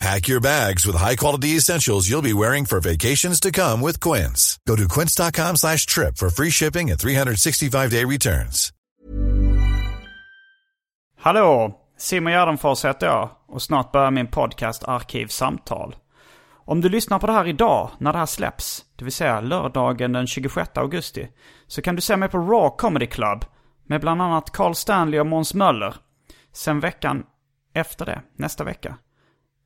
Pack your bags with high-quality essentials you'll be wearing for vacations to come with Quince. Go to quince.com slash trip for free shipping and 365-day returns. Hallå! Simon Gärdenfors heter jag och snart börjar min podcast Arkivsamtal. Om du lyssnar på det här idag, när det här släpps, det vill säga lördagen den 26 augusti, så kan du se mig på Raw Comedy Club med bland annat Carl Stanley och Måns Möller. Sen veckan efter det, nästa vecka,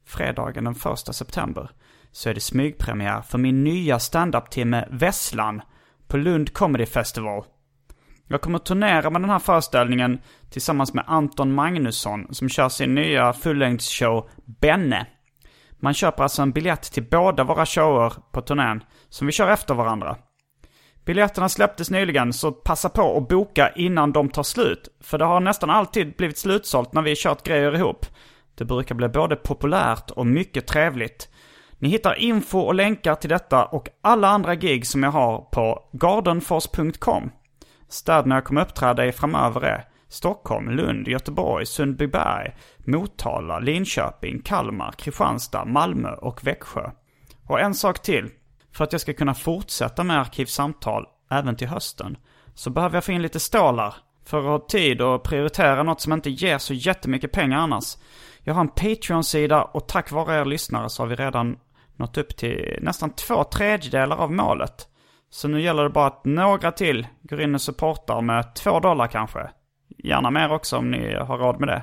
fredagen den 1 september, så är det smygpremiär för min nya standup-timme Vesslan på Lund Comedy Festival. Jag kommer att turnera med den här föreställningen tillsammans med Anton Magnusson som kör sin nya fullängdsshow Benne. Man köper alltså en biljett till båda våra shower på turnén som vi kör efter varandra. Biljetterna släpptes nyligen så passa på att boka innan de tar slut. För det har nästan alltid blivit slutsålt när vi kört grejer ihop. Det brukar bli både populärt och mycket trevligt. Ni hittar info och länkar till detta och alla andra gig som jag har på gardenfors.com. Städerna jag kommer uppträda i framöver är Stockholm, Lund, Göteborg, Sundbyberg, Motala, Linköping, Kalmar, Kristianstad, Malmö och Växjö. Och en sak till. För att jag ska kunna fortsätta med Arkivsamtal även till hösten så behöver jag få in lite stålar för att ha tid och prioritera något som inte ger så jättemycket pengar annars. Jag har en Patreon-sida och tack vare er lyssnare så har vi redan nått upp till nästan två tredjedelar av målet. Så nu gäller det bara att några till går in och supportar med två dollar kanske. Gärna mer också om ni har råd med det.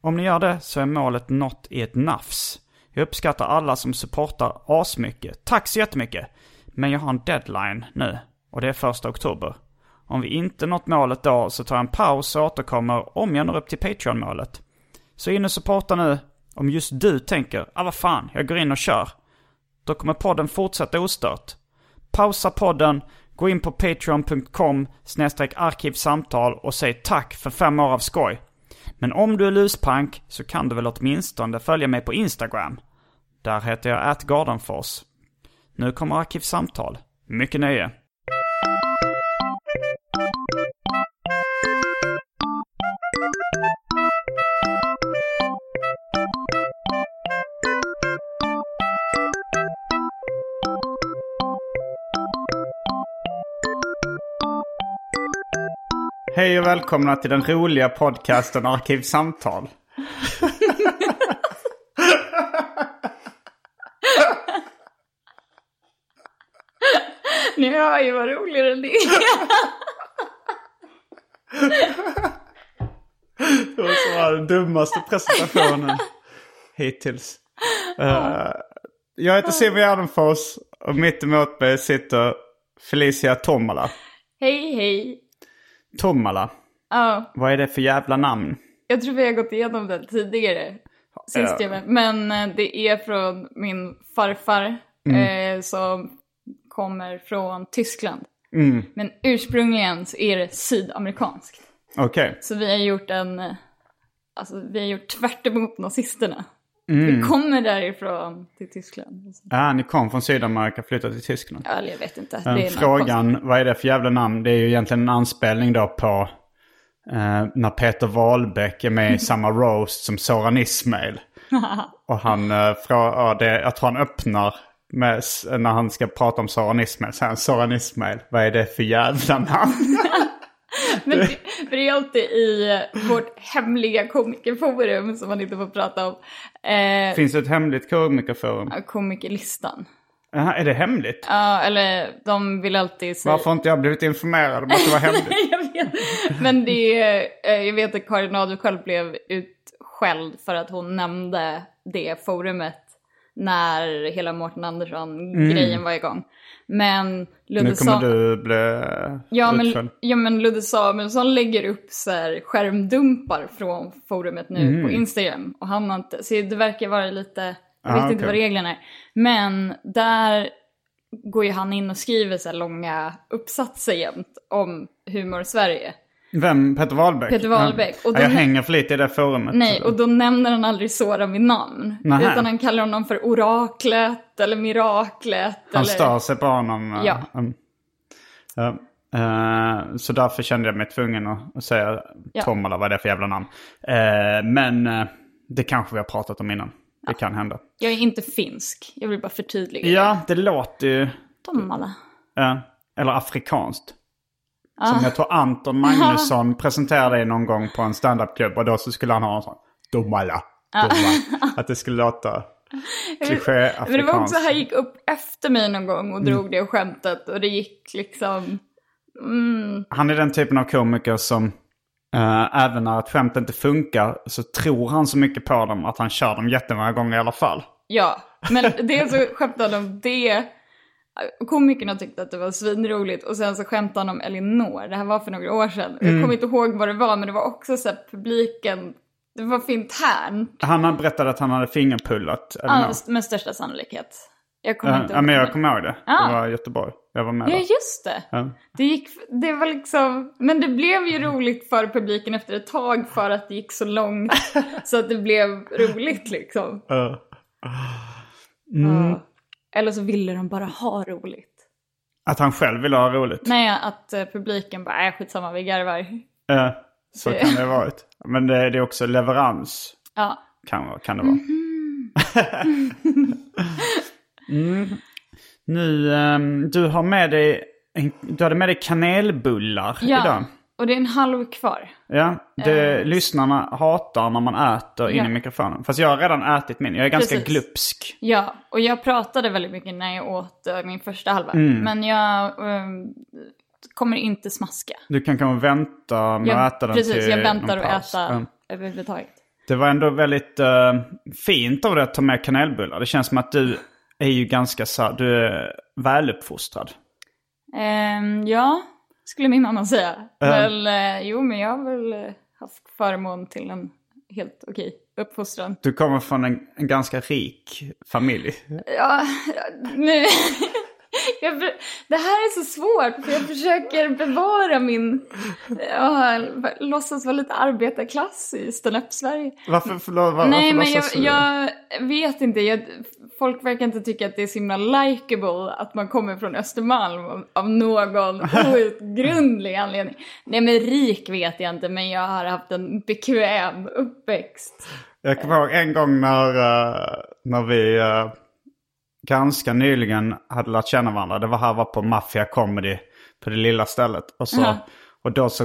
Om ni gör det så är målet nått i ett nafs. Jag uppskattar alla som supportar asmycket. Tack så jättemycket! Men jag har en deadline nu. Och det är första oktober. Om vi inte nått målet då så tar jag en paus och återkommer om jag når upp till Patreon-målet. Så in och supporta nu om just du tänker, ah vad fan, jag går in och kör. Då kommer podden fortsätta ostört. Pausa podden, gå in på patreon.com arkivsamtal och säg tack för fem år av skoj. Men om du är luspank så kan du väl åtminstone följa mig på Instagram. Där heter jag atgardenfors. Nu kommer Arkivsamtal. Mycket nöje. Hej och välkomna till den roliga podcasten Arkivsamtal. Ni hör ju vad roligare det är. Det var den dummaste presentationen hittills. Uh, jag heter Simon Gärdenfors och mitt emot mig sitter Felicia Tomala. Hej hej. Tomala, Ja, vad är det för jävla namn? jag tror vi har gått igenom det tidigare. Sist Ja. jag var. Men eh, det är från min farfar Mm. eh, som kommer från Tyskland. Mm. Men ursprungligen så är det sydamerikanskt. Okej. Så vi har gjort en, eh, alltså vi har gjort tvärt emot nazisterna. Mm. Vi kommer därifrån till Tyskland. Ah, ni kom från Sydamerika och flyttade till Tyskland. Ja, jag vet inte. Något frågan, vad är det för jävla namn? Det är ju egentligen en anspelning då på eh, när Peter Wahlbeck är med i samma roast som Soran Ismail. och han, eh, frå- ja, det, jag tror han öppnar med, när han ska prata om Soran Ismail. Säger han Soran Ismail, vad är det för jävla namn? Men det, för det är alltid i vårt hemliga komikerforum som man inte får prata om. Eh, Finns det ett hemligt komikerforum? komikerlistan. Jaha, är det hemligt? Ja, eller de vill alltid säga... Varför har inte jag blivit informerad om att det var hemligt? jag vet. Men det är, eh, jag vet att Karin Adelsköld blev utskälld för att hon nämnde det forumet när hela Mårten Andersson-grejen var igång. Men Mm. nu Ludde kommer du bli Ja men, ja men Ludde Samuelsson lägger upp så här skärmdumpar från forumet nu på Instagram. Och han har inte, så det verkar vara lite, jag Ah, vet inte okej. vad reglerna är. Men där går ju han in och skriver så här långa uppsatser jämt om humor Sverige. Vem? Peter Wahlbeck? Peter Wahlbeck. Ja. Och Ja, jag då- hänger för lite i det forumet. Nej, och då nämner han aldrig Soran vid namn. Nähä. Utan han kallar honom för oraklet eller miraklet. Han eller... stör sig på honom. eh, Ja. Ja. Eh, så därför kände jag mig tvungen att, säga Ja. Tom eller vad det är för jävla namn. Eh, men det kanske vi har pratat om innan. Det kan hända. Jag är inte finsk, jag vill bara förtydliga. Ja, det låter ju... Tomala. eller afrikanskt. Ah. Som jag tror Anton Magnusson presenterade det någon gång på en standupklubb. Och då så skulle han ha en sån... Domala. Domala. Att det skulle låta kliché Men det var också, afrikanskt. han gick upp efter mig någon gång och drog det skämtet och det gick liksom... Han är den typen av komiker som eh, även när ett skämt inte funkar så tror han så mycket på dem att han kör dem jättemånga gånger i alla fall. Ja, men dels så skämtade han om det. Komikerna tyckte att det var svinroligt och sen så skämtade han om Elinor. Det här var för några år sedan. Jag kommer inte ihåg vad det var men det var också så här publiken. Det var för internt. Han har berättat att han hade fingerpullat. Eller Ja, med största sannolikhet. Jag kommer Ja, inte ja, ihåg. men jag kommer ihåg det. Ja. Det var Göteborg. Jag var med Ja, där. just det. Ja. Det gick, det var liksom, men det blev ju roligt för publiken efter ett tag för att det gick så långt så att det blev roligt liksom. Ja. Ja. Eller så ville de bara ha roligt. Att han själv ville ha roligt. Nej, att eh, publiken bara, äh, skitsamma, vi garvar. Ja, så Det- kan det ha varit. Men det, det är också leverans. Ja, Kan, kan det vara. mm. Nu, ehm, du har med dig, du hade med dig kanelbullar ja. idag. Och det är en halv kvar. Ja, det lyssnarna hatar när man äter in Ja. i mikrofonen. Fast jag har redan ätit min. Jag är ganska Precis. glupsk. Ja, och jag pratade väldigt mycket när jag åt eh, min första halva. Mm. Men jag eh, kommer inte smaska. Du kan kanske vänta med Jag, att äta den precis, till jag väntar paus. äta Ja. överhuvudtaget. Det var ändå väldigt eh, fint av dig att ta med kanelbullar. Det känns som att du är ju ganska så du är väluppfostrad. Ehm, ja, skulle min mamma säga. Väl, eh, jo, men jag har väl eh, haft förmån till en helt okej uppfostran. Du kommer från en, en ganska rik familj. Ja, nu... Jag, det här är så svårt för jag försöker bevara min, ja, låtsas vara lite arbetarklass i stand-up-Sverige. Varför, förlåt, var, Nej varför men jag, jag vet inte, jag, folk verkar inte tycka att det är så himla likeable att man kommer från Östermalm av, av någon outgrundlig anledning. Nej men rik vet jag inte men jag har haft en bekväm uppväxt. Jag kommer ihåg en gång när, eh, när vi eh, ganska nyligen hade lärt känna varandra. Det var här var på Mafia Comedy på det lilla stället. Och, så, Ja. och då så,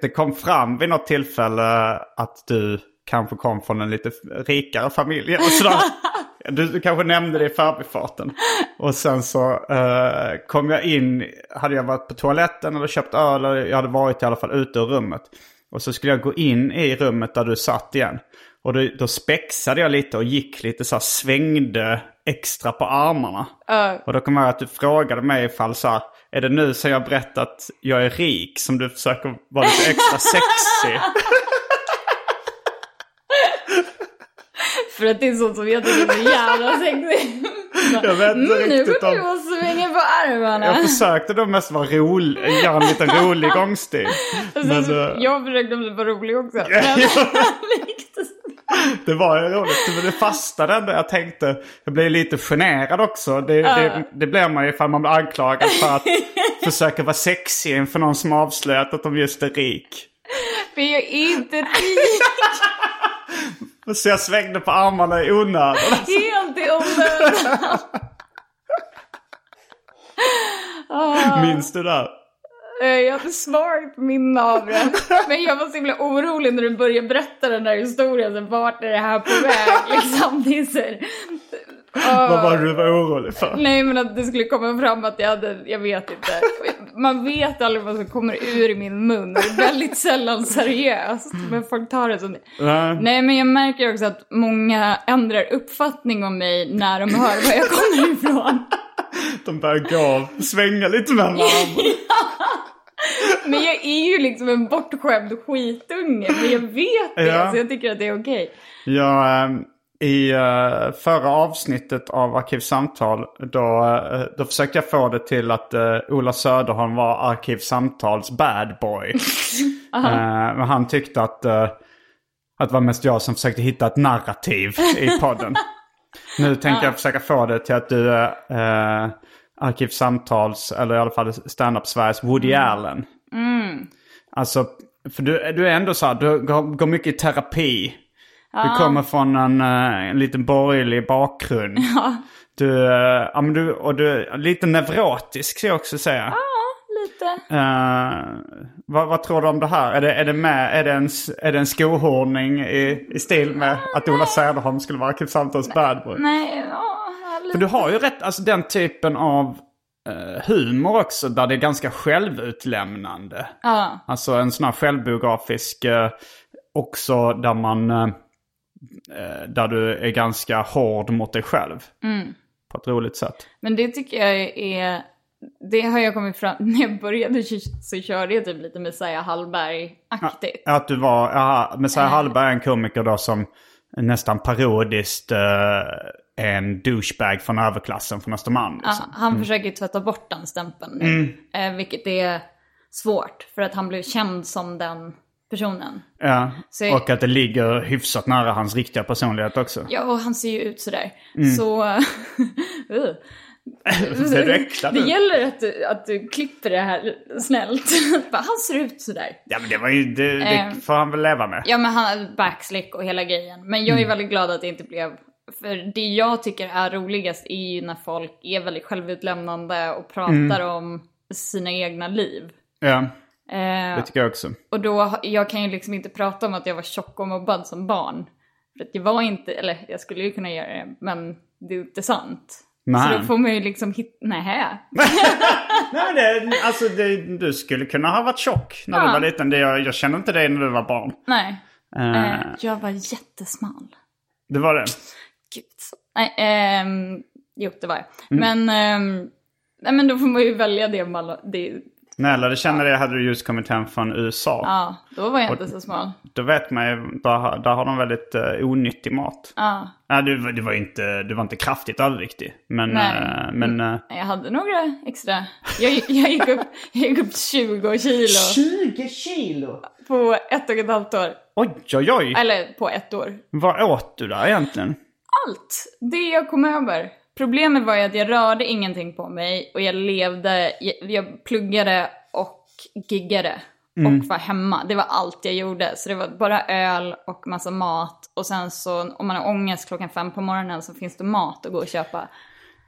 det kom fram vid något tillfälle att du kanske kom från en lite rikare familj. Och sådär. Du, du kanske nämnde det i förbifarten. Och sen så eh, kom jag in, hade jag varit på toaletten eller köpt öl, eller jag hade varit i alla fall ute ur rummet. Och så skulle jag gå in i rummet där du satt igen. Och då, då spexade jag lite och gick lite så här, svängde extra på armarna. Ja. Och då kom jag att du frågade mig ifall så här, är det nu sen jag berättat att jag är rik som du försöker vara lite extra sexig? För att det är sånt som jag tycker är så jävla sexigt. Jag vet inte Mm, nu riktigt går du om... och svänger på armarna. Jag försökte då mest vara rolig, göra en liten rolig gångstil. Men, så, eh, jag försökte vara rolig också. Riktigt. Det var ju roligt, men det fastnade ändå. Jag tänkte, jag blev lite generad också. Det, det, det blir man ju ifall man blir anklagad för att försöka vara sexig inför någon som avslöjat att de just är rik. För jag är inte rik. Så jag svängde på armarna i onödan. Helt i onödan. Minns du det? Eh, Jag hade svagt minne av det. Men jag var så himla orolig när du började berätta den där historien. Vart är det här på väg? Liksom, det är så Vad var det du var orolig för? Nej men att det skulle komma fram att jag hade, jag vet inte. Man vet aldrig vad som kommer ur i min mun. Det är väldigt sällan seriöst. Men folk tar det som det. Nej. Nej men jag märker också att många ändrar uppfattning om mig när de hör var jag kommer ifrån. De börjar gå, svänga lite med varandra. Men jag är ju liksom en bortskämd skitunge. Men jag vet det, Ja. så jag tycker att det är okej. Ja, ehm, i eh, förra avsnittet av Arkivsamtal då, eh, då försökte jag få det till att uh, Ola Söderholm var Arkivsamtals bad boy. Eh, men han tyckte att, eh, att det var mest jag som försökte hitta ett narrativ i podden. Nu tänker jag försöka få det till att du är uh, Arkivsamtals, eller i alla fall stand-up Sveriges Woody Allen. Alltså, för du, du är ändå så här, du går, går mycket i terapi. Du kommer från en, eh, en liten borgerlig bakgrund. Du, eh, ja, men du, och du är lite neurotisk ska jag också säga. Lite. Eh, vad, vad tror du om det här? Är det, är det, med, är det, en, är det en skohorning i, i stil med att Ola Söderholm skulle vara Arkivsamtals bad boy? Nej, ja, lite. För du har ju rätt, alltså den typen av eh, humor också där det är ganska självutlämnande. Ja. Alltså en sån här självbiografisk eh, också där man... Eh, eh, där du är ganska hård mot dig själv. På ett roligt sätt. Men det tycker jag är... Det har jag kommit fram... När jag började så, körde jag typ lite Messiah Hallberg-aktigt. Att du var, ja, Messiah Hallberg är en komiker då som nästan parodiskt eh, är en douchebag från överklassen från Östermalm. Ja, Liksom. han försöker tvätta bort den stämpeln nu. Eh, vilket är svårt, för att han blev känd som den personen. Ja. Så- Och att det ligger hyfsat nära hans riktiga personlighet också. Ja, och han ser ju ut sådär. Så... uh. Det nu? gäller att du, att du klipper det här snällt. Han ser ut sådär. Ja men det var ju, det, det Eh. får han väl leva med. Ja, men han backslick och hela grejen. Men jag är väldigt glad att det inte blev... För det jag tycker är roligast är ju när folk är väldigt självutlämnande och pratar om sina egna liv. Ja, det tycker jag också. och då, jag kan ju liksom inte prata om att jag var tjock och mobbad som barn. För att jag var inte, eller jag skulle ju kunna göra det, men det är inte sant. Nej. Så då får man ju liksom hitta, nähä. Nej, det, alltså det, du skulle kunna ha varit tjock när du Ja. var liten. Det, jag, jag kände inte dig när du var barn. Nej. Eh, Eh, jag var jättesmal. Det var det. Gud. Nej, ehm, jo det var jag. Mm. Men, nej, men då får man ju välja det det, När jag lärde känna dig hade du just kommit hem från USA. ja, då var jag inte så smal. Då vet man ju, där, där har de väldigt uh, onyttig mat. Ja, Ja, du, var- du, var inte, du var inte kraftigt överviktig. Men, Nej. eh, men eh, jag hade några extra. Jag, gick- jag, gick, upp, jag gick upp 20 kilo 20 kilo? på ett och ett halvt år. Oj, oj, oj. Eller på ett år. Vad åt du där egentligen? Allt! Det jag kom över. Problemet var ju att jag rörde ingenting på mig och jag levde, jag, jag pluggade och giggade och var hemma. Det var allt jag gjorde. Så det var bara öl och massa mat. Och sen så om man har ångest klockan fem på morgonen så finns det mat att gå och köpa.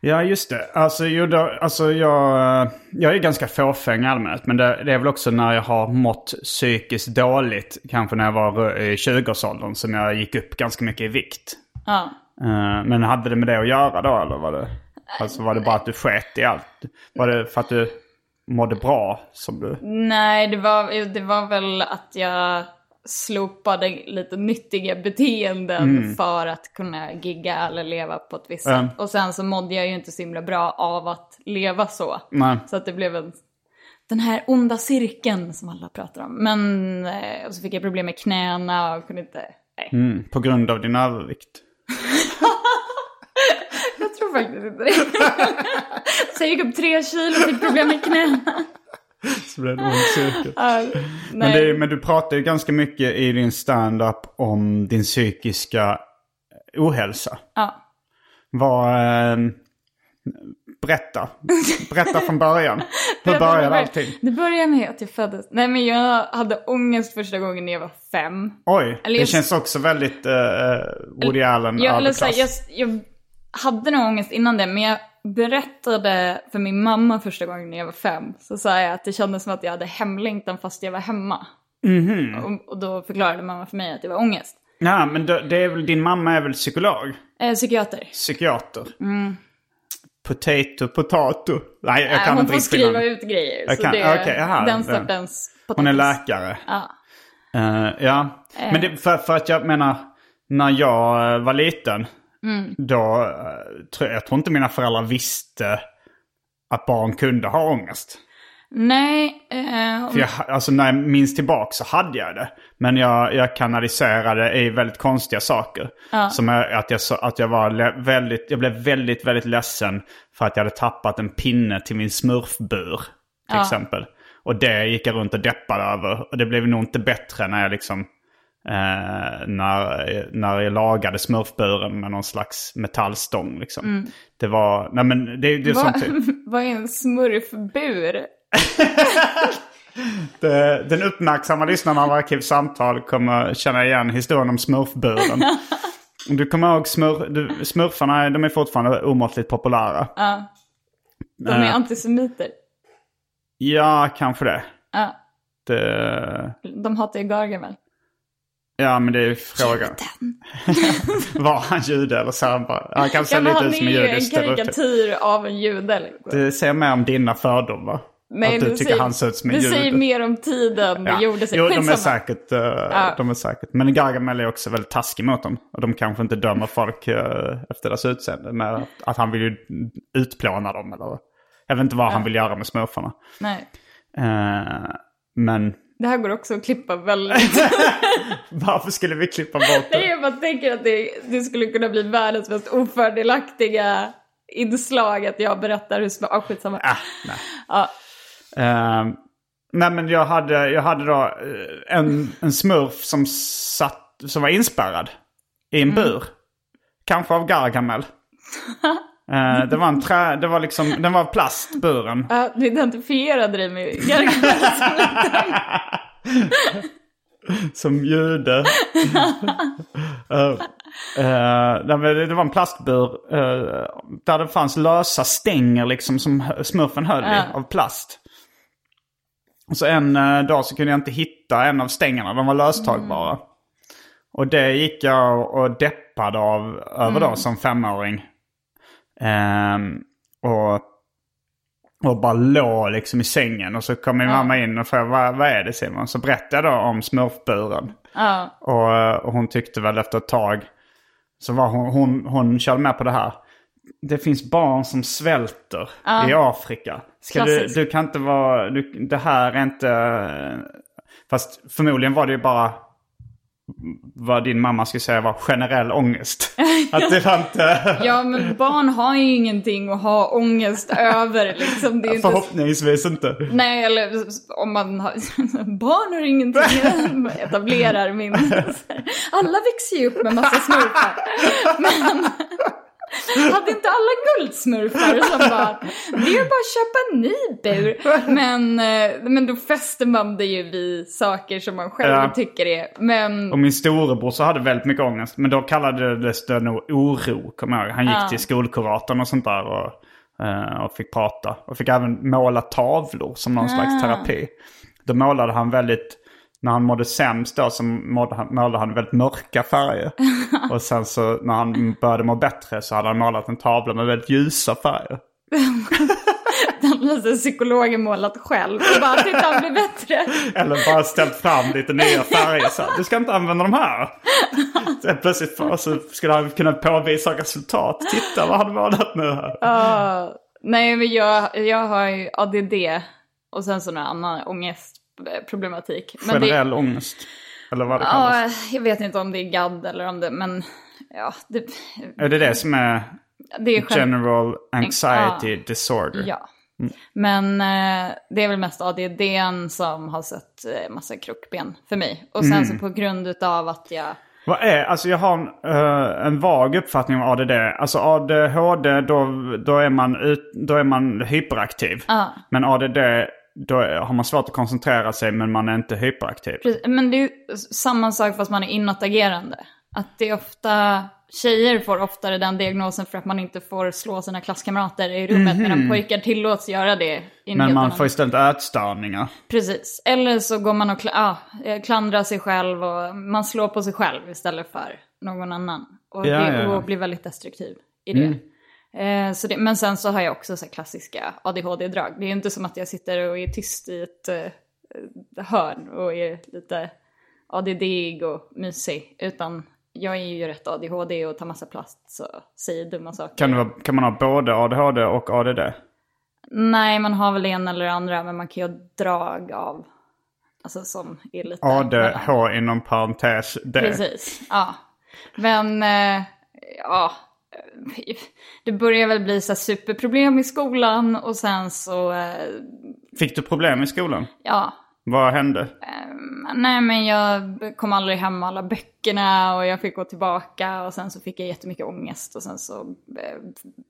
Ja, just det. Alltså, jo, då, alltså jag, eh, jag är ganska fåfäng i allmänhet. Men det, det är väl också när jag har mått psykiskt dåligt. Kanske när jag var i 20-årsåldern. Så när jag gick upp ganska mycket i vikt. Ja. Eh, Men hade det med det att göra då eller var det? Alltså var det bara att du sket i allt? Var det för att du mådde bra som du? Nej, det var, det var väl att jag slopade lite nyttiga beteenden för att kunna gigga eller leva på ett visst Mm. sätt. Och sen så mådde jag ju inte så himla bra av att leva så. Nej. Så att det blev en, den här onda cirkeln som alla pratar om. Men, eh, och så fick jag problem med knäna och kunde inte, nej. Mm, på grund av din övervikt? Faktiskt inte det. så jag gick upp tre kilo och fick problem med knäna. Så blev det ond cirkel. Ja, Men, det, men du pratar ju ganska mycket i din stand-up om din psykiska ohälsa. Ja. Vad... Eh, berätta. Berätta från början. Hur började allting? Det började med att jag föddes. Nej men jag hade ångest första gången när jag var fem. Oj, Eller det jag- känns också väldigt uh, Woody Allen Jag, eller så, jag, jag hade nog ångest innan det, men jag berättade för min mamma första gången när jag var fem. Så sa jag att det kändes som att jag hade hemlängtan fast jag var hemma. Mhm. Och, och då förklarade mamma för mig att det var ångest. Nej, men det, det är väl, din mamma är väl psykolog? Eh, psykiater. Psykiater? Potato, potato. Nej, jag Nej, kan hon inte får riktigt skriva namnet. ut grejer. Jag så kan- det är okej, jaha, den sortens potatis. Hon är läkare. Ja. Eh, ja, men det, för, för att jag menar, när jag eh, var liten, Mm. då tror jag tror inte mina föräldrar visste att barn kunde ha ångest. Nej, eh, För jag, alltså när jag minns tillbaka så hade jag det. Men jag, jag kanaliserade i väldigt konstiga saker. Som är att jag, att jag var väldigt, jag blev väldigt, väldigt ledsen för att jag hade tappat en pinne till min smurfbur. Till exempel. Och det gick jag runt och deppade över. Och det blev nog inte bättre när jag liksom eh, när, när jag lagade smurfburen med någon slags metallstång. Liksom. Det var, nej men det, det är vad, sånt. vad är en smurfbur? Det- Den uppmärksamma lyssnarna av Arkivsamtal kommer känna igen historien om smurfburen. Du kommer ihåg smurf, du, smurfarna, de är fortfarande omåttligt populära. Ja. De är Eh. antisemiter. Ja, kanske det. Ja. det De hatar ju Gargamel. Ja, men det är frågan. Var han jude eller ser han bara... Han kan se Ja, men lite han ut är som en ju en stereotyp. karikatyr av en jude. Liksom. Det säger mer om dina fördomar. Nej, att du det tycker säger, han ser ut som en Det jude. säger mer om tiden det Ja. gjorde sig. Jo, de är, säkert, eh, de är säkert. Men Gargamel är också väldigt taskig mot dem. Och de kanske inte dömer folk eh, efter deras utseende. Men att han vill ju utplåna dem. Eller, jag vet inte vad han vill göra med smurfarna. Nej. Eh, men Det här går också att klippa väldigt... varför skulle vi klippa bort Nej, det? jag bara tänker att det, det skulle kunna bli världens mest ofördelaktiga inslag att jag berättar hur små... Ah, skitsamma. Ah, nej. Ja. Eh, nej men jag hade, jag hade då eh, en, en smurf som, satt, som var inspärrad i en bur. Kanske av Gargamel. Eh, det var en trä, det var liksom, den var plast, buren. Ja, du identifierade dig med. Som jude. Men det var en plastbur eh, där det fanns lösa stänger liksom som smurfen höll i av plast. Så en dag så kunde jag inte hitta en av stängerna, de var löstagbara. Och det gick jag och deppade av över då som femåring. Ehm, och, och bara låg liksom i sängen. Och så kom min mamma in och frågade vad, vad är det Simon? Så berättade jag då om smurfburen. ja. Och, och hon tyckte väl efter ett tag så var hon, hon, hon körde med på det här. Det finns barn som svälter i Afrika. Ska du, du kan inte vara, du, det här är inte... Fast förmodligen var det ju bara vad din mamma skulle säga var generell ångest. Att det var inte... ja, men barn har ju ingenting att ha ångest över. Liksom. Det är ju inte... Förhoppningsvis inte. Nej, eller om man har... Barn har ingenting. etablerar min... Alla växer ju upp med massa smurfar. Men... Hade inte alla guldsmurfar som bara, det är bara att köpa en ny bur. Men, eh, men då fäster man det ju vid saker som man själv Ja. tycker är. Men Och min storebror så hade väldigt mycket ångest. Men då kallades det nog oro, kommer jag ihåg. Han gick till skolkuratorn och sånt där och, eh, och fick prata. Och fick även måla tavlor som någon slags terapi. Då målade han väldigt, när han mådde sämst då så målade han, målade han väldigt mörka färger. och sen så när han började må bättre så hade han målat en tavla med väldigt ljusa färger. den hade psykologen målat själv. Och bara, titta han blir bättre. Eller bara ställt fram lite nya färger. Så du ska inte använda de här. Så plötsligt så skulle han kunna påvisa resultat. Titta vad han målat nu här. Ja, nej, men jag, jag har ju ADD och sen så någon annan ångestproblematik. Men det, Generell ångest. Eller vad det kallas. ja, jag vet inte om det är GAD eller om det, men ja, det, Är det det som är det är general anxiety disorder? Ja. Men eh, det är väl mest ADD som har sett eh, massa krokben för mig. Och sen så på grund av att jag... Vad är, alltså jag har en, eh, en vag uppfattning om ADD. Alltså ADHD, då, då, är, man ut, då är man hyperaktiv. Ja. Men ADD, då har man svårt att koncentrera sig men man är inte hyperaktiv. Precis, Men det är ju samma sak fast man är inåtagerande. Att det är ofta, tjejer får oftare den diagnosen för att man inte får slå sina klasskamrater i rummet medan pojkar tillåts göra det. Men man får istället ätstörningar. Precis. Eller så går man och kla- ah, klandrar sig själv och man slår på sig själv istället för någon annan. Och, Ja, det, Mm. ja. och blir väldigt destruktiv i det. Eh, så det. Men sen så har jag också så här klassiska ADHD-drag. Det är ju inte som att jag sitter och är tyst i ett eh, hörn och är lite ADD och mysig. Utan jag är ju rätt ADHD och tar massa plats och säger dumma saker. Kan, vara, kan man ha både ADHD och ADD? Nej, man har väl ena eller andra, men man kan ju ha drag av, alltså som är lite... ADH inom parentes D. Precis, ja. Men, eh, ja. Det börjar väl bli så superproblem i skolan och sen så, eh, Fick du problem i skolan? ja. Vad hände? Nej men jag kom aldrig hem med alla böckerna och jag fick gå tillbaka och sen så fick jag jättemycket ångest och sen så eh,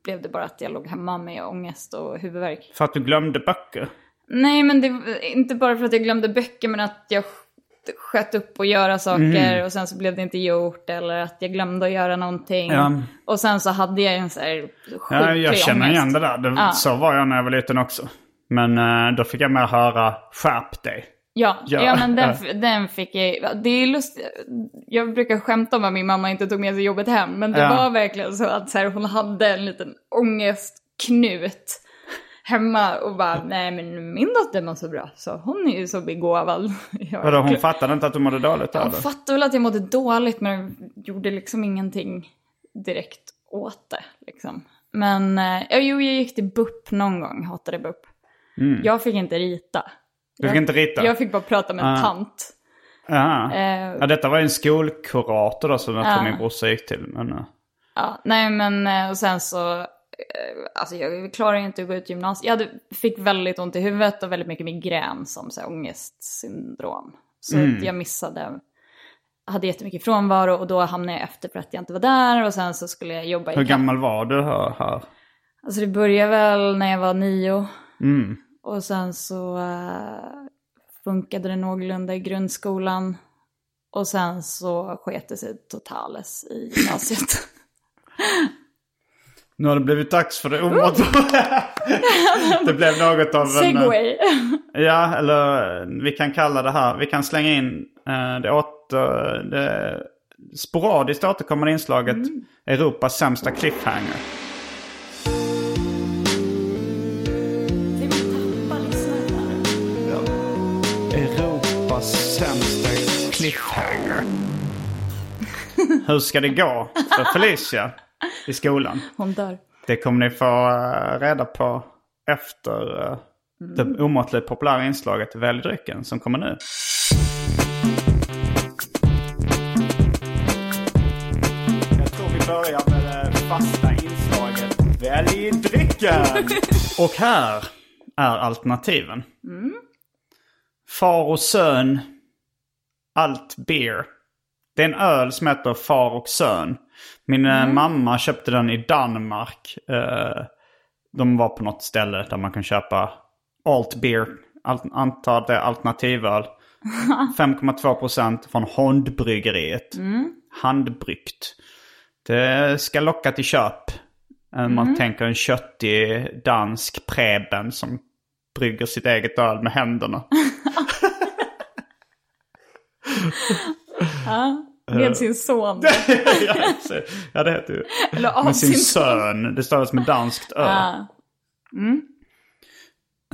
blev det bara att jag låg hemma med ångest och huvudvärk. För att du glömde böcker? Nej, men det var inte bara för att jag glömde böcker, men att jag sköt upp och göra saker och sen så blev det inte gjort. Eller att jag glömde att göra någonting. Ja. Och sen så hade jag en så här Ja, sjuklig jag känner ångest. igen det där. Det, Ja. Så var jag när jag var liten också. Men eh, då fick jag mer höra skärp dig. Ja, Ja, ja, men den, ja. den fick jag. Det är lust, jag brukar skämta om att min mamma inte tog med sig jobbet hem. Men det Ja. var verkligen så att så här, hon hade en liten ångestknut hemma och bara, nej men min dotter mår så bra. Så hon är ju så begåvad. Vadå, hon fattade inte att du mådde dåligt av Jag det? fattade väl att jag mådde dåligt men gjorde liksom ingenting direkt åt det. Liksom. Men eh, ja, jo, jag gick till BUP någon gång, hatade BUP. Jag fick inte rita. Mm. Du fick jag, inte rita? Jag fick bara prata med en Ah. tant. Ja. Eh, ja, detta var ju en skolkurator då som jag tror Ja. min brorsa gick till. Men, eh, ja, nej men och sen så, alltså jag klarade inte att gå ut gymnasiet. Jag hade, fick väldigt ont i huvudet och väldigt mycket migrän som så här, ångestsyndrom. Så Mm. jag missade, hade jättemycket frånvaro och då hamnade jag efter för att jag inte var där och sen så skulle jag jobba i hur gammal var du här? här? Alltså det började väl när jag var nio. Mm. Och sen så eh, funkade det någorlunda i grundskolan. Och sen så sket det sig totales i gymnasiet. Nu har det blivit dags för det omått. det blev något av en... Segway. Ja, eller eh, vi kan kalla det här, vi kan slänga in eh, det, åter, det sporadiskt återkommande inslaget Europas sämsta cliffhanger. Där. Europas sämsta cliffhanger. Hur ska det gå för Felicia i skolan? Hon dör. Det kommer ni få eh, reda på efter eh, det omåttligt populära inslaget Välj drycken som kommer nu. Jag tror vi börjar med det fasta inslaget Välj drycken! Och här är alternativen. Far och son, allt beer. Det är en öl som heter Far och Sön. Min eh, mamma köpte den i Danmark. Eh, de var på något ställe där man kan köpa alt beer. Antar det är alternatiköl. 5,2% från Hondbryggeriet. Handbryggt. Det ska locka till köp. Eh, Man tänker en köttig dansk preben som brygger sitt eget öl med händerna. Med sin son. ja, det heter ju. Eller av Med sin sin son. son. Det stavas med danskt ö. Ja.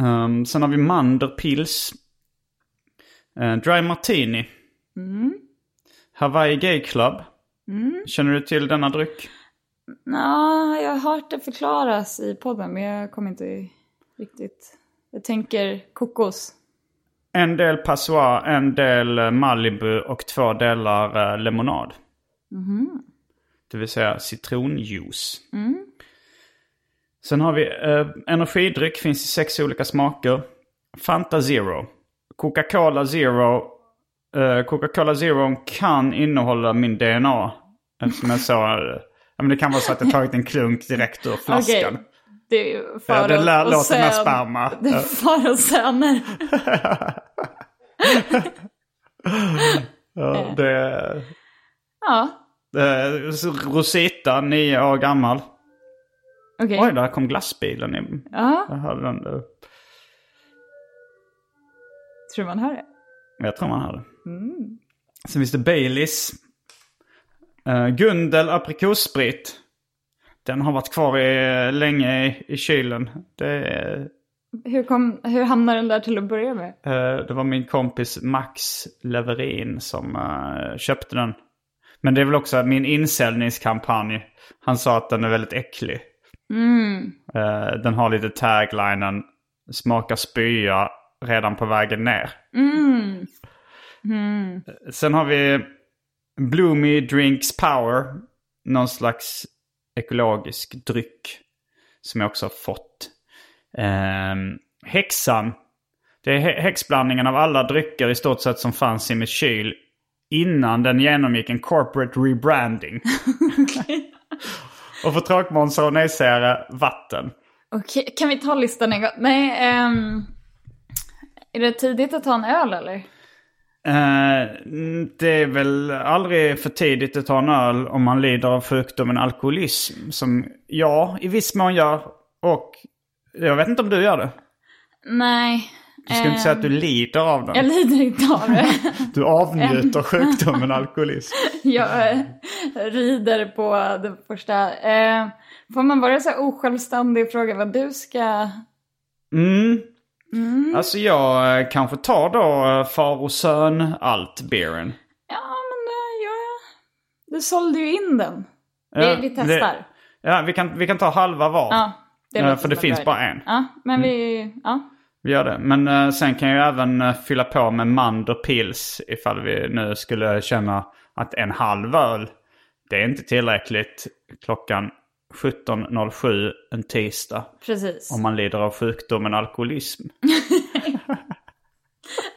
Um, sen har vi Manderpils. Uh, Dry Martini. Hawaii Gay Club. Känner du till denna dryck? Ja, jag har hört det förklaras i podden men jag kommer inte riktigt... Jag tänker kokos. En del Passoir, en del eh, Malibu och två delar eh, lemonad. Det vill säga citronjuice. Sen har vi eh, energidryck, finns i sex olika smaker. Fanta Zero. Coca-Cola Zero. Eh, Coca-Cola Zero kan innehålla min DNA. Eftersom jag så... eh, ja, men det kan vara så att jag tagit en klunk direkt ur flaskan. Okej. Det är far Ja, det och- låter med sön. sperma. Det är far och söner. Ja, det, Ja, Eh, Rosita, nio år gammal. Okej. Oj, där kom glassbilen in. Ja, Jag hörde den där. tror man hör det. Jag tror man hörde. Sen finns det Baileys. Uh, Gundel aprikossprit. Den har varit kvar i, länge i, i kylen. Det, Hur, kom, hur hamnade den där till att börja med? eh, det var min kompis Max Leverin som eh, köpte den. Men det är väl också min insäljningskampanj. Han sa att den är väldigt äcklig. Eh, den har lite taglinen smaka spya redan på vägen ner. Sen har vi Bloomy Drinks Power. Någon slags ekologisk dryck. Som jag också har fått. Ehm, häxan. Det är hä- häxblandningen av alla drycker i stort sett som fanns i mitt kyl. Innan den genomgick en corporate rebranding. Och för tråkmånsar och nejsägare, vatten. Okej, kan vi ta listan en gång? Nej, ehm, är det tidigt att ta en öl eller? Eh, det är väl aldrig för tidigt att ta en öl om man lider av sjukdomen alkoholism. Som jag i viss mån gör. Och jag vet inte om du gör det. Nej. Du ska inte säga att du lider av Jag den. lider inte av det. Du avnjuter sjukdomen alkoholism. Jag eh, rider på det första. Eh, får man vara så här osjälvständig och fråga vad du ska... Alltså jag eh, kanske tar då eh, far och son allt-beeren. Ja, men det gör jag. Du sålde ju in den. vi, vi testar. Det, ja, vi kan, vi kan ta halva var. Ja, det Eh, för det finns bara en. Ja, men vi... Ja. Vi gör det. Men eh, sen kan jag även eh, fylla på med Manderpils ifall vi nu skulle känna att en halv öl, det är inte tillräckligt klockan 17.07 en tisdag. Precis. Om man lider av sjukdomen alkoholism.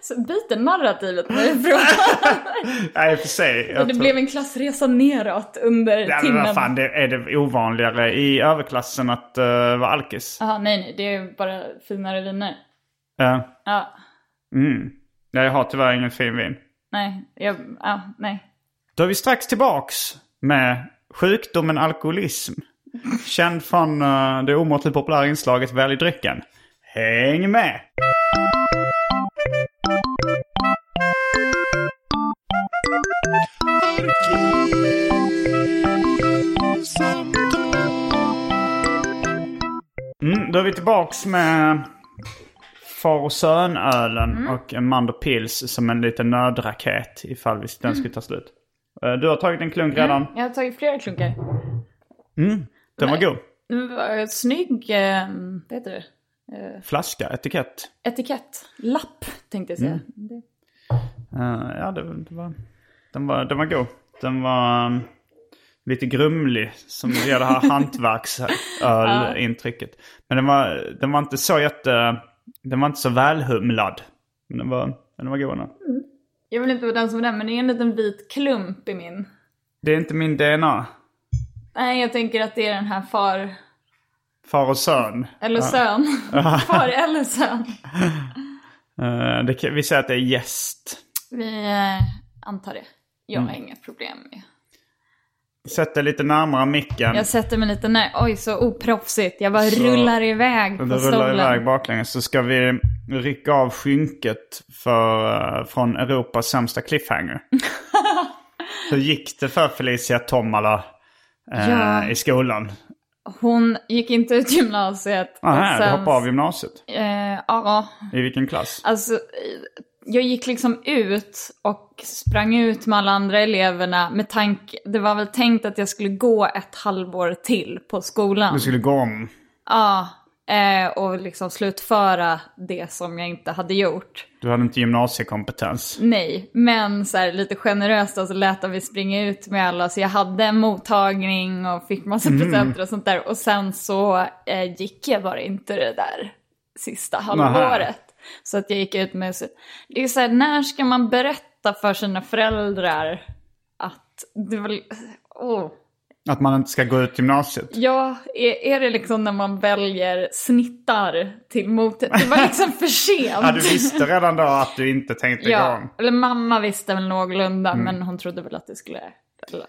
Så byter narrativet nu ifrån. Nej, för sig. det tror- blev en klassresa neråt under Ja, men timmen. vad fan, det, är det ovanligare i överklassen att uh, vara alkis? Jaha, nej, nej. Det är bara finare viner. Ja. Ja, mm. Ja, Jag har tyvärr ingen fin vin. nej. Jag, ja, nej. Då är vi strax tillbaks med sjukdomen alkoholism. Känd från uh, det omåttligt populära inslaget Välj drycken. Häng med! Mm, då är vi tillbaks med far och son-ölen och en Mandopils som en liten nödraket ifall vi- den skulle ta slut. Eh, Du har tagit en klunk redan. Jag har tagit flera klunkar. Den var god. Det var en snygg, eh, vad heter det? Flaska, etikett. Etikett. Lapp, tänkte jag säga. Mm. Eh, ja, det, det var, den, var, den var god. Den var um, lite grumlig som ger det här hantverksölintrycket. Men den var, den var inte så jätte... Den var inte så välhumlad. Men den var, den var god ändå. Jag vill inte vara den som den, men det är en liten vit klump i min. Det är inte min DNA. Nej, jag tänker att det är den här far Far och son. eller sön. far eller sön. Eh, det, kan- vi säger att det är gäst. Vi eh, antar det. Jag Mm. har inga problem med. Sätt dig lite närmare micken. Jag sätter mig lite när. Oj, så oproffsigt. Jag bara Så- rullar iväg på Du rullar stolen. iväg baklänges så ska vi rycka av skynket för, eh, från Europas sämsta cliffhanger. Hur gick det för Felicia Tomala Ja. i skolan? Hon gick inte ut gymnasiet. Aha, du sen- hoppade av gymnasiet. Eh, ja, I vilken klass? alltså eh, jag gick liksom ut och sprang ut med alla andra eleverna med tanke, det var väl tänkt att jag skulle gå ett halvår till på skolan. Du skulle gå om. Ja, eh, och liksom slutföra det som jag inte hade gjort. Du hade inte gymnasiekompetens. Nej, men så här, lite generöst och så lät de vi springa ut med alla. Så jag hade en mottagning och fick massa presenter och sånt där. Och sen så eh, gick jag bara inte det där sista halvåret. Så att jag gick ut med... Det är så här, när ska man berätta för sina föräldrar att det var... Åh. Att man inte ska gå ut gymnasiet. Ja, är, är det liksom när man väljer snittar till motet? Det var liksom för sent. Ja, du visste redan då att du inte tänkte Ja, om. eller mamma visste väl någorlunda Mm. men hon trodde väl att det skulle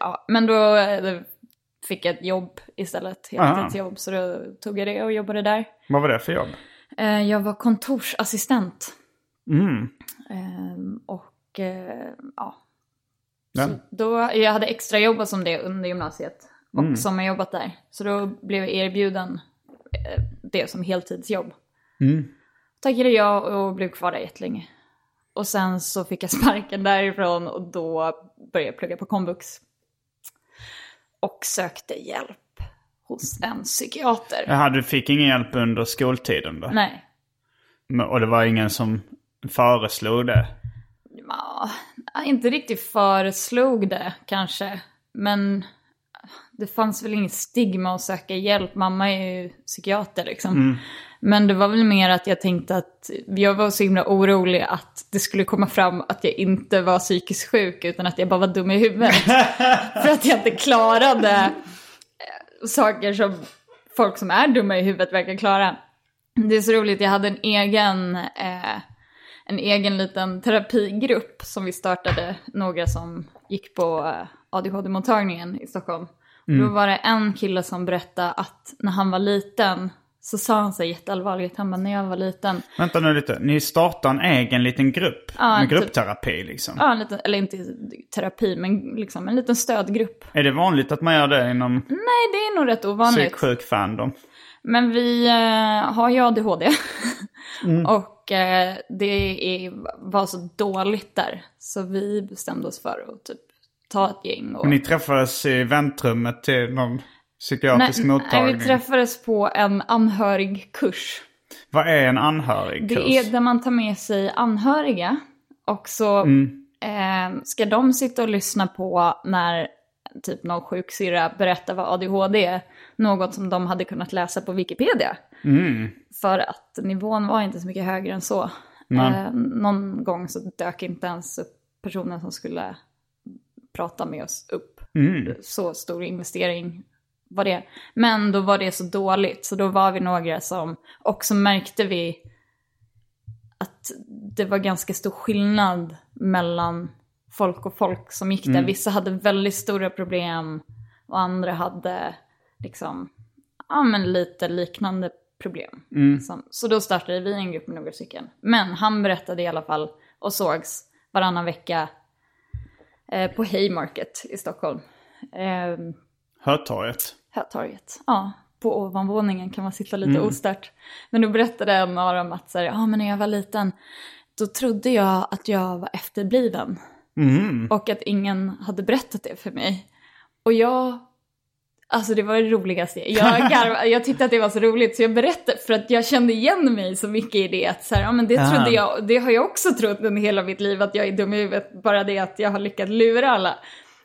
Ja, men då eh, fick jag ett jobb istället, heltidsjobb. Så då tog jag det och jobbade där. Vad var det för jobb? Eh, Jag var kontorsassistent. Mm. Ehm, Och eh, ja, Ja. då, jag hade extra jobbat som det under gymnasiet. Och sommarjobbat där. Så då blev jag erbjuden eh, det som heltidsjobb. Tackade jag och blev kvar där jättelänge. Och sen så fick jag sparken därifrån och då började jag plugga på komvux. Och sökte hjälp hos en psykiater. Jaha, du fick ingen hjälp under skoltiden då? Nej, Och det var ingen som föreslog det? Ja, inte riktigt föreslog det kanske. Men det fanns väl inget stigma att söka hjälp. Mamma är ju psykiater liksom. Men det var väl mer att jag tänkte att jag var så himla orolig att det skulle komma fram att jag inte var psykiskt sjuk utan att jag bara var dum i huvudet. För att jag inte klarade saker som folk som är dumma i huvudet verkar klara. Det är så roligt, jag hade en egen, eh, en egen liten terapigrupp som vi startade, några som gick på eh, ADHD-mottagningen i Stockholm. Och då var det en kille som berättade att när han var liten så sa han sig jätteallvarligt, han bara när jag var liten, Vänta nu lite, ni startar en egen liten grupp Ja, med typ. gruppterapi liksom? ja, en liten, eller inte terapi, men liksom en liten stödgrupp. Är det vanligt att man gör det inom Nej, det är nog rätt ovanligt. psyksjuk fandom? Men vi eh, har ju ADHD. och eh, det är, var så dåligt där. Så vi bestämde oss för att typ ta ett gäng. Och... Och ni träffades i väntrummet till någon psykiatrisk nej, mottagning? vi träffades på en anhörigkurs. Vad är en anhörigkurs? Det är där man tar med sig anhöriga. Och så eh, ska de sitta och lyssna på när typ någon sjuksyrra berättar vad ADHD är. Något som de hade kunnat läsa på Wikipedia. För att nivån var inte så mycket högre än så. Eh, någon gång så dök inte ens personen som skulle prata med oss upp. Så stor investering var det. Men då var det så dåligt så då var vi några som, och så märkte vi att det var ganska stor skillnad mellan folk och folk som gick där. Vissa hade väldigt stora problem och andra hade liksom, ja men lite liknande problem. Som, så då startade vi en grupp med några stycken. Men han berättade i alla fall och sågs varannan vecka eh, på Haymarket i Stockholm. Eh, Hötorget? Hötorget. Ja, på ovanvåningen kan man sitta lite ostört. Men då berättade en av dem att så ja, men när jag var liten då trodde jag att jag var efterbliven. Och att ingen hade berättat det för mig. Och jag, alltså det var det roligaste. Jag, garv, jag tyckte att det var så roligt så jag berättade för att jag kände igen mig så mycket i det. Att så här, ja, men det trodde jag, det har jag också trott under hela mitt liv att jag är dum i huvudet. Bara det att jag har lyckats lura alla.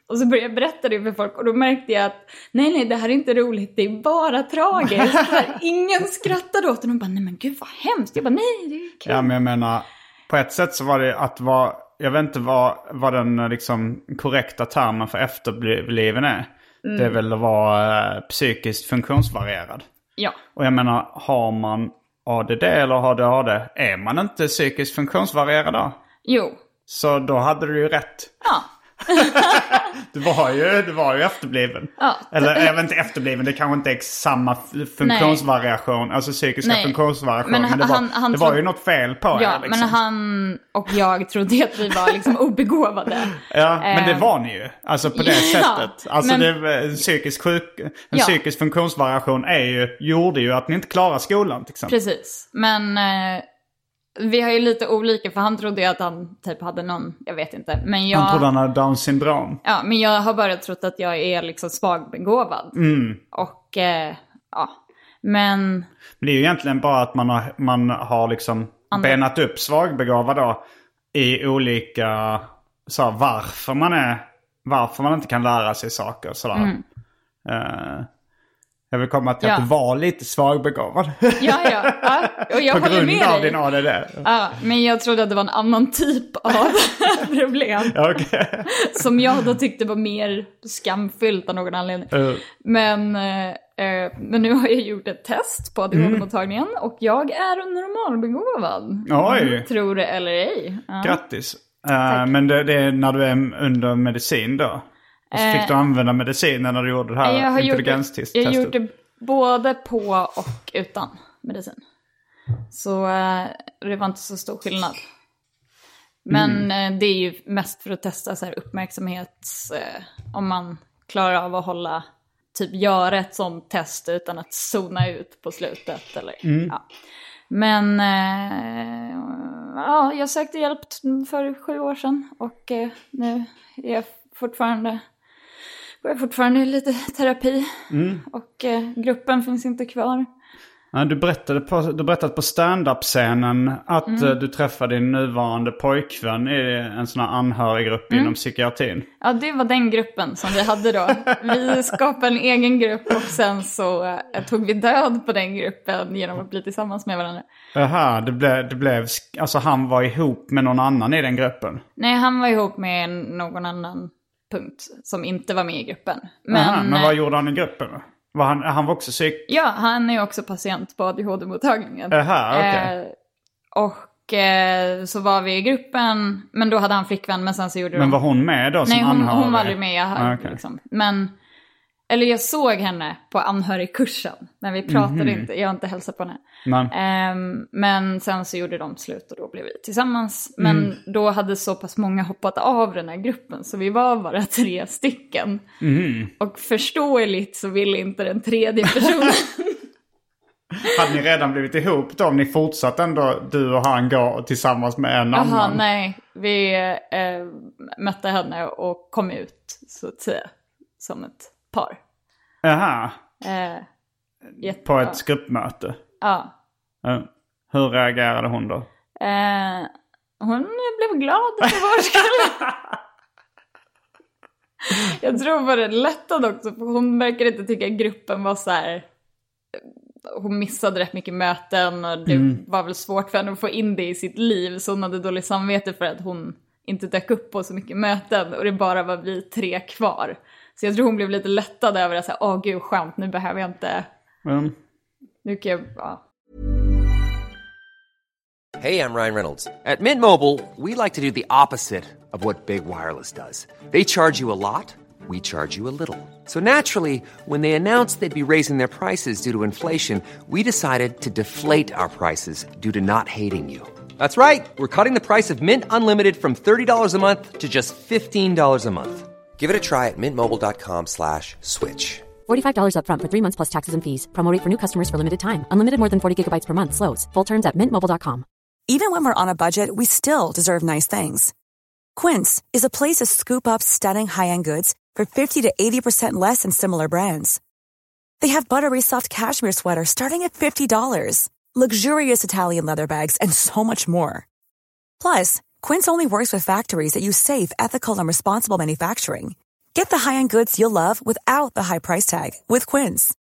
Och så började jag berätta det för folk och då märkte jag att nej, nej, det här är inte roligt, det är bara tragiskt. Här, Ingen skrattade åt det de bara, nej men gud vad hemskt. Jag bara, nej, det är kul. Ja, men jag menar, på ett sätt så var det att vara, jag vet inte vad, vad den liksom korrekta termen för efterbliven är. Det är väl att vara eh, psykiskt funktionsvarierad. Ja, Och jag menar, har man ADD eller ADHD, är man inte psykiskt funktionsvarierad då? jo, Så då hade du ju rätt. ja. Du var ju, du var ju efterbliven. Ja. Eller jag vet inte efterbliven, det kanske inte är samma funktionsvariation, alltså psykiska Nej. funktionsvariation. Men Men, det var, han- han det var ju något fel på Ja, er liksom. men han och jag trodde att vi var liksom obegåvade. Ja, men det Eh, var ni ju. Alltså på det ja, sättet. Alltså men- det, en psykisk sjuk, en Ja. psykisk funktionsvariation är ju, gjorde ju att ni inte klarar skolan till exempel. Precis, men eh, vi har ju lite olika för han trodde ju att han typ hade någon, jag vet inte. Men jag, Han trodde han hade down syndrom. ja, men jag har bara trott att jag är liksom svagbegåvad. Mm. Och eh, ja, men Men det är ju egentligen bara att man har, man har liksom Andra- benat upp svagbegåvad då i olika, så här, varför man är, varför man inte kan lära sig saker sådär. Eh, jag vill komma till Mm. Ja. att du var lite svagbegåvad. ja, ja, ja och jag På grund med av dig. din ADD. Ja, men jag trodde att det var en annan typ av problem. Okej. Som jag då tyckte var mer skamfyllt av någon anledning. Eh, Men, eh, eh, men nu har jag gjort ett test på ADHD-mottagningen och jag är normalbegåvad. Oj. Tror det eller ej. Ja. Grattis. Eh, men det, det är när du är under medicin då? Och så fick du använda medicinen när du gjorde det här Jag har gjort det, intelligenstestet? jag det både på och utan medicin. Så eh, det var inte så stor skillnad. Men eh, det är ju mest för att testa så här uppmärksamhets... Eh, om man klarar av att hålla, typ göra ett sånt test utan att zona ut på slutet. Eller, ja. Men eh, ja, jag sökte hjälp för sju år sedan och eh, nu är jag fortfarande, går jag fortfarande i lite terapi. Och eh, gruppen finns inte kvar. Du, berättade på, du berättade på stand-up-scenen att Mm. eh, du träffade din nuvarande pojkvän i en sån här anhöriggrupp Mm. inom psykiatrin. Ja, det var den gruppen som vi hade då. Vi skapade en egen grupp och sen så eh, tog vi död på den gruppen genom att bli tillsammans med varandra. Jaha, det, blev, det blev... Alltså han var ihop med någon annan i den gruppen? Nej, han var ihop med någon annan punkt som inte var med i gruppen. Men, Aha, men vad eh, gjorde han i gruppen? Var han, han var också psyk... ja, han är också patient på ADHD-mottagningen. Jaha, okej. Eh, och eh, så var vi i gruppen, men då hade han flickvän, men sen så gjorde Men de... var hon med då som Nej, hon, anhörig? hon var aldrig med. Ah, okej. liksom. Men, eller jag såg henne på anhörigkursen, men vi pratade Mhm. inte, jag har inte hälsat på henne. Men, Ehm, men sen så gjorde de slut och då blev vi tillsammans. Men Mm. då hade så pass många hoppat av den här gruppen så vi var bara tre stycken. Mm. Och förståeligt så ville inte den tredje personen. hade ni redan blivit ihop då? Om ni fortsatte ändå, du och han, gå tillsammans med en Jaha, annan? nej. Vi eh, mötte henne och kom ut så att säga som ett par. Jaha, Eh, jätte- på ett gruppmöte? Ja. Ja. Hur reagerade hon då? Eh, hon blev glad för vår skull. Jag tror hon var rätt lättad också, för hon verkar inte tycka gruppen var så här... Hon missade rätt mycket möten och det var väl svårt för henne att få in det i sitt liv. Så hon hade dåligt samvete för att hon inte dök upp på så mycket möten och det bara var vi tre kvar. Så jag tror hon blev lite lättad över att säga, åh gud skönt, nu behöver jag inte, Mm. nu kan jag, ja. Hey, I'm Ryan Reynolds. At Mint Mobile, we like to do the opposite of what Big Wireless does. They charge you a lot, we charge you a little. So naturally, when they announced they'd be raising their prices due to inflation, we decided to deflate our prices due to not hating you. That's right. We're cutting the price of Mint Unlimited from $30 a month to just $15 a month. Give it a try at mintmobile.com slash switch. $45 upfront for three months plus taxes and fees. Promo rate for new customers for limited time. Unlimited more than 40 gigabytes per month. Slows. Full terms at mintmobile.com. Even when we're on a budget, we still deserve nice things. Quince is a place to scoop up stunning high-end goods for 50 to 80% less than similar brands. They have buttery soft cashmere sweaters starting at $50, luxurious Italian leather bags, and so much more. Plus, Quince only works with factories that use safe, ethical, and responsible manufacturing. Get the high-end goods you'll love without the high price tag with Quince.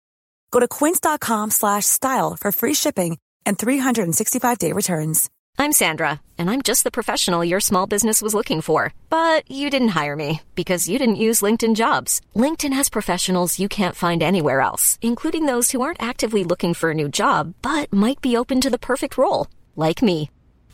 Go to quince.com slash style for free shipping and 365-day returns. I'm Sandra, and I'm just the professional your small business was looking for. But you didn't hire me because you didn't use LinkedIn jobs. LinkedIn has professionals you can't find anywhere else, including those who aren't actively looking for a new job but might be open to the perfect role, like me.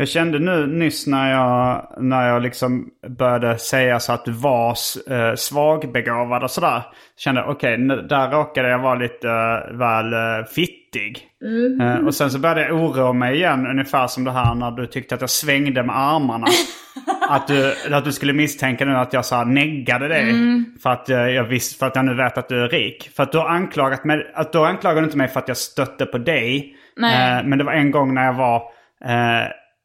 Jag kände nu nyss när jag, när jag liksom började säga så att du var eh, svagbegåvad och sådär. Kände okej, nu där råkade jag vara lite eh, väl eh, fittig. Eh, och sen så började jag oroa mig igen, ungefär som det här när du tyckte att jag svängde med armarna. att, du, att du skulle misstänka nu att jag så här neggade dig. För, att, eh, jag visst, för att jag nu vet att du är rik. För att du har anklagat mig, att du inte mig för att jag stötte på dig. Eh, men det var en gång när jag var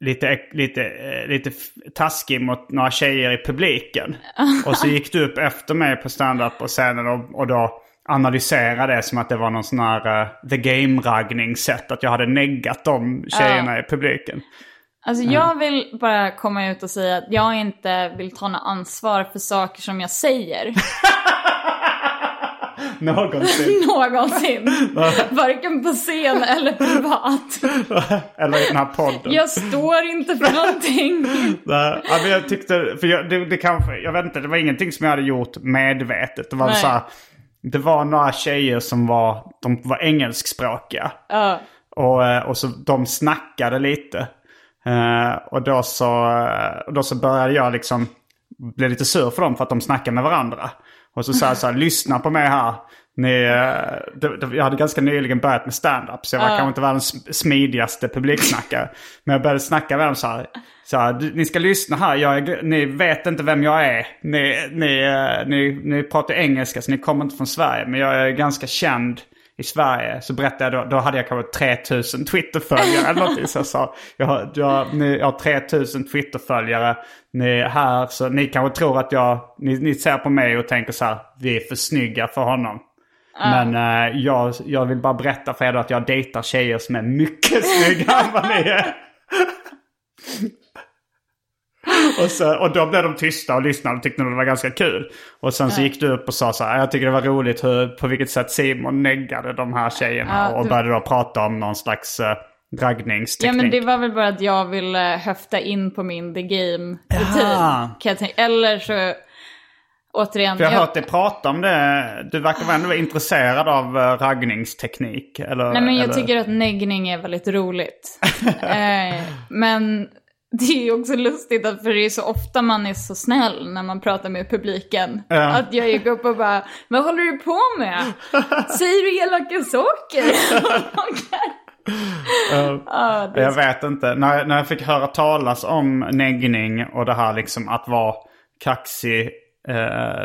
lite, lite, eh, lite taskig mot några tjejer i publiken. och så gick du upp efter mig på stand-up på scenen och, och då analyserade det som att det var någon sån här uh, the game-raggning-sätt. Att jag hade neggat de tjejerna i publiken. Alltså jag vill bara komma ut och säga att jag inte vill ta något ansvar för saker som jag säger. Någonsin. någonsin. Varken på scen eller privat. Eller i den här podden. Jag står inte för någonting. Ja, men jag tyckte, för jag, det, det kanske, jag vet inte, det var ingenting som jag hade gjort medvetet. Det var Nej. så här, det var några tjejer som var, de var engelskspråkiga. Ja. Och, eh, och så de snackade lite. Eh, och då så, då så började jag liksom bli lite sur för dem för att de snackar med varandra. Och så sa jag så här, lyssna på mig här. Ni, eh, jag hade ganska nyligen börjat med stand-up så jag var kanske inte världens smidigaste publiksnackare. Men jag började snacka med dem så här. Så här "Du- ni ska lyssna här, jag ni vet inte vem jag är. Ni, ni, eh, ni, ni pratar engelska så ni kommer inte från Sverige. Men jag är ganska känd i Sverige. Så berättade jag då, då hade jag kanske 3000 Twitterföljare eller någonting. Så jag sa, jag, har- jag, ni, jag har 3000 Twitterföljare. Ni är här, så ni kanske tror att jag, ni, ni ser på mig och tänker så här, vi är för snygga för honom. Men eh, jag, jag vill bara berätta för er då att jag dejtar tjejer som är mycket snyggare än vad ni är. Och, så, och då blev de tysta och lyssnade och tyckte nog det var ganska kul. Och sen så gick du upp och sa så här, jag tycker det var roligt hur, på vilket sätt Simon neggade de här tjejerna. Ja, och du- började då prata om någon slags uh, Ja raggningsteknik. men det var väl bara att jag ville höfta in på min the game rutin. Jaha. Kan jag tänka. Eller så, återigen. För jag har hört dig prata om det. Du verkar väl ändå vara intresserad av uh, raggningsteknik. Eller, Nej men jag eller... tycker att neggning är väldigt roligt. eh, men det är också lustigt att för det är så ofta man är så snäll när man pratar med publiken. Ja. Att jag gick upp och bara, vad håller du på med? Säger du elaka saker? Det är Jag vet inte. När, när jag fick höra talas om neggning och det här liksom att vara kaxig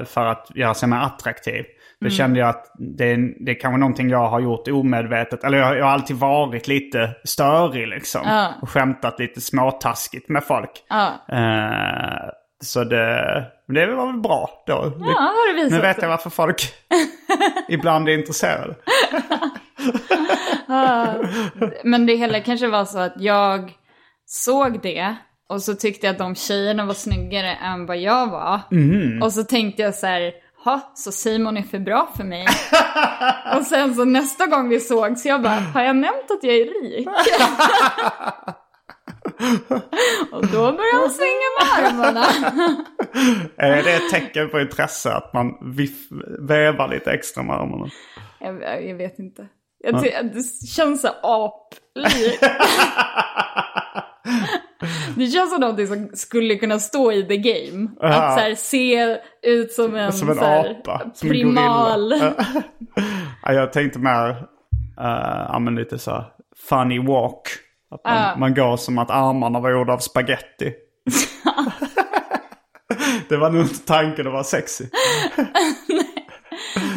för att göra sig mer attraktiv. Då Mm. kände jag att det, det är kanske någonting jag har gjort omedvetet. Eller jag, jag har alltid varit lite störig liksom. Ja. Och skämtat lite småtaskigt med folk. Ja. Eh, så det, det var väl bra då. Ja, har det visat Nu vet jag varför folk ibland är intresserade. Men det hela kanske var så att jag såg det och så tyckte jag att de tjejerna var snyggare än vad jag var. Och så tänkte jag så här, ha, så Simon är för bra för mig. och sen så nästa gång vi såg så jag bara, har jag nämnt att jag är rik? och då började han svänga med armarna. Är det ett tecken på intresse att man viff, vevar lite extra med armarna? jag, jag vet inte. Jag det känns så aplikt. Det känns som någonting som skulle kunna stå i the game. Att så här, se ut som en, Som en så här, apa. Som en primal. gorilla. Ja, jag tänkte mer, uh, men lite så här funny walk. Att man, Ja. man går som att armarna var gjorda av spaghetti. det var nog inte tanken att vara sexy.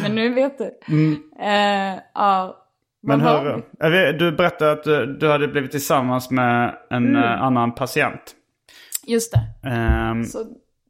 Men nu vet du. Eh, ja. Men hur, du berättade att du, du hade blivit tillsammans med en Mm. eh, annan patient. Just det. Ehm, Så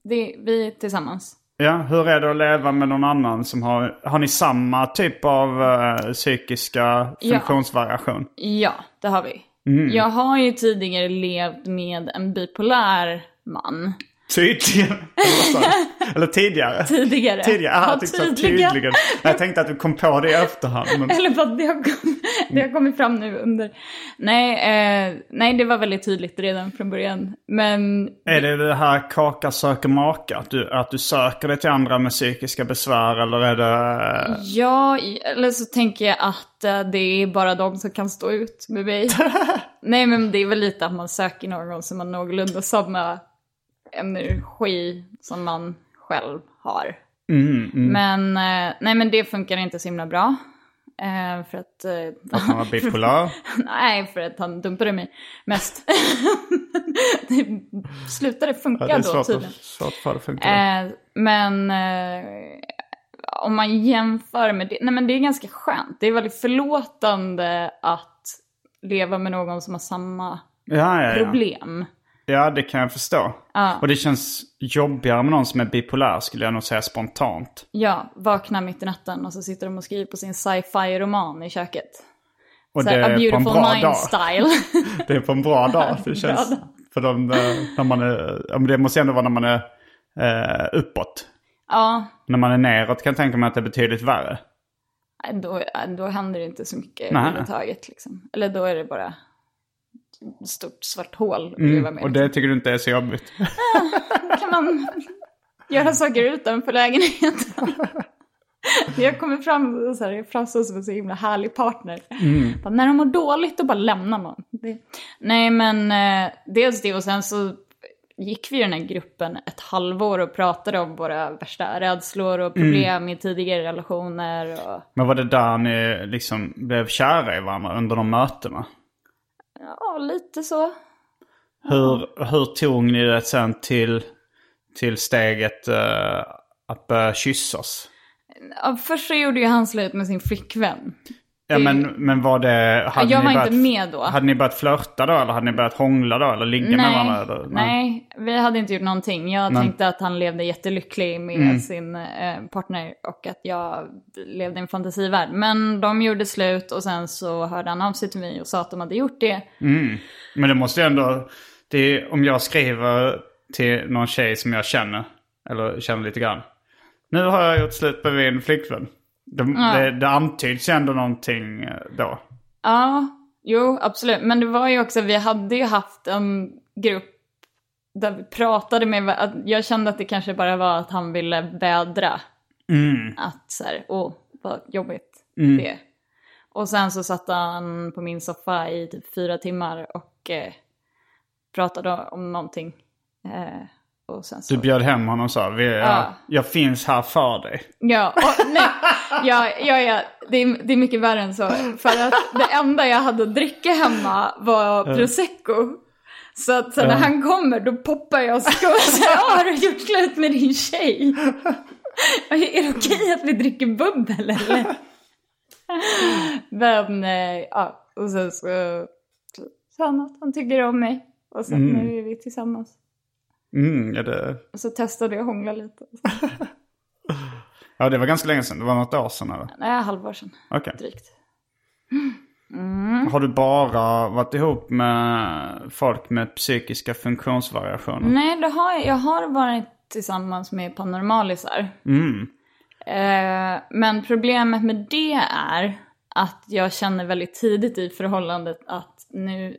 det, vi är tillsammans. Ja, hur är det att leva med någon annan som har... Har ni samma typ av eh, psykiska Ja. funktionsvariation? Ja, det har vi. Mm. Jag har ju tidigare levt med en bipolär man. Tydligen. Eller, tidigare? Tidigare. Tidigare? Ah, Ja, tydligen. tydligen. Jag tänkte att du kom på det i efterhand. Men... Eller att det har, kommit, det har kommit fram nu under... Nej, eh, nej, det var väldigt tydligt redan från början. Men Är det det här kaka söker maka? Att du, att du söker dig till andra med psykiska besvär eller är det... ja, eller så tänker jag att eh, det är bara de som kan stå ut med mig. nej, men det är väl lite att man söker någon som har någorlunda samma energi som man själv har. Mm, Men, eh, nej, men det funkar inte så himla bra. Eh, för att... eh, Att han var bipolär? Nej, för att han dumpade mig mest. det slutade funka Ja, det då tydligen. att, svårt för det men om man jämför med det, nej men det är ganska skönt. Det är väldigt förlåtande att leva med någon som har samma ja, ja. problem. Ja, det kan jag förstå. Ja. Och det känns jobbigare med någon som är bipolär skulle jag nog säga spontant. Ja, vakna mitt i natten och så sitter de och skriver på sin sci-fi-roman i köket. Och Så det här, A är på en beautiful bra mind dag. style. Det är på en bra dag. Det Bra känns, dag. för de, eh, när man är, det måste ändå vara när man är eh, uppåt. ja, När man är neråt kan jag tänka mig att det är betydligt värre. då, då händer det inte så mycket överhuvudtaget. Liksom. Eller då är det bara stort svart hål Mm, och det tycker du inte är så jobbigt? Kan man göra saker utanför lägenheten. Jag kommer fram och så här, jag framstår som en så himla härlig partner. Bara, när de mår dåligt då bara lämnar man. Det... Nej men eh, dels det och sen så gick vi i den här gruppen ett halvår och pratade om våra värsta rädslor och problem i tidigare relationer. Och... Men var det där ni liksom blev kära i varandra under de mötena? Ja, lite så. Hur, hur tog ni det sen till, till steget eh, att börja kyssas? Först så gjorde ju han slut med sin flickvän. Ja, men, men var det... Hade Jag ni var inte börjat- med då. Hade ni börjat flörta då? Eller hade ni börjat hångla då? Eller ligga med varandra? Eller? nej, vi hade inte gjort någonting. Jag Men- tänkte att han levde jättelycklig med Mm. sin eh, partner och att jag levde i en fantasivärld. Men de gjorde slut och sen så hörde han av sig till mig och sa att de hade gjort det. Mm. Men det måste ju ändå... Det om jag skriver till någon tjej som jag känner, eller känner lite grann. Nu har jag gjort slut med min flickvän. Det, det, det antyds ändå någonting eh, då. Ja, jo absolut. Men det var ju också, vi hade ju haft en grupp där vi pratade med, jag kände att det kanske bara var att han ville vädra. Mm. Att så här, åh vad jobbigt det är. Och sen så satt han på min soffa i typ fyra timmar och eh, pratade om någonting. Eh, så... Du bjöd hem honom och sa vi, Ja. jag finns här för dig. Ja, och, nej, ja, ja, ja det, är, det är mycket värre än så. För att det enda jag hade att dricka hemma var prosecco. Så att så när han kommer då poppar jag och säger "Ah, har du gjort slut med din tjej? är det okej att vi dricker bubbel eller? Men eh, ja, och sen så sa han att han tycker om mig. Och sen nu är vi tillsammans. Mm, ja, det, Och så testade jag att hångla lite. ja, det var ganska länge sedan. Det var något år sedan eller? Nej, halvår sedan Okej. drygt. Har du bara varit ihop med folk med psykiska funktionsvariationer? Nej, det har jag. Jag har varit tillsammans med paranormalisar. Mm. Eh, men problemet med det är att jag känner väldigt tidigt i förhållandet att nu,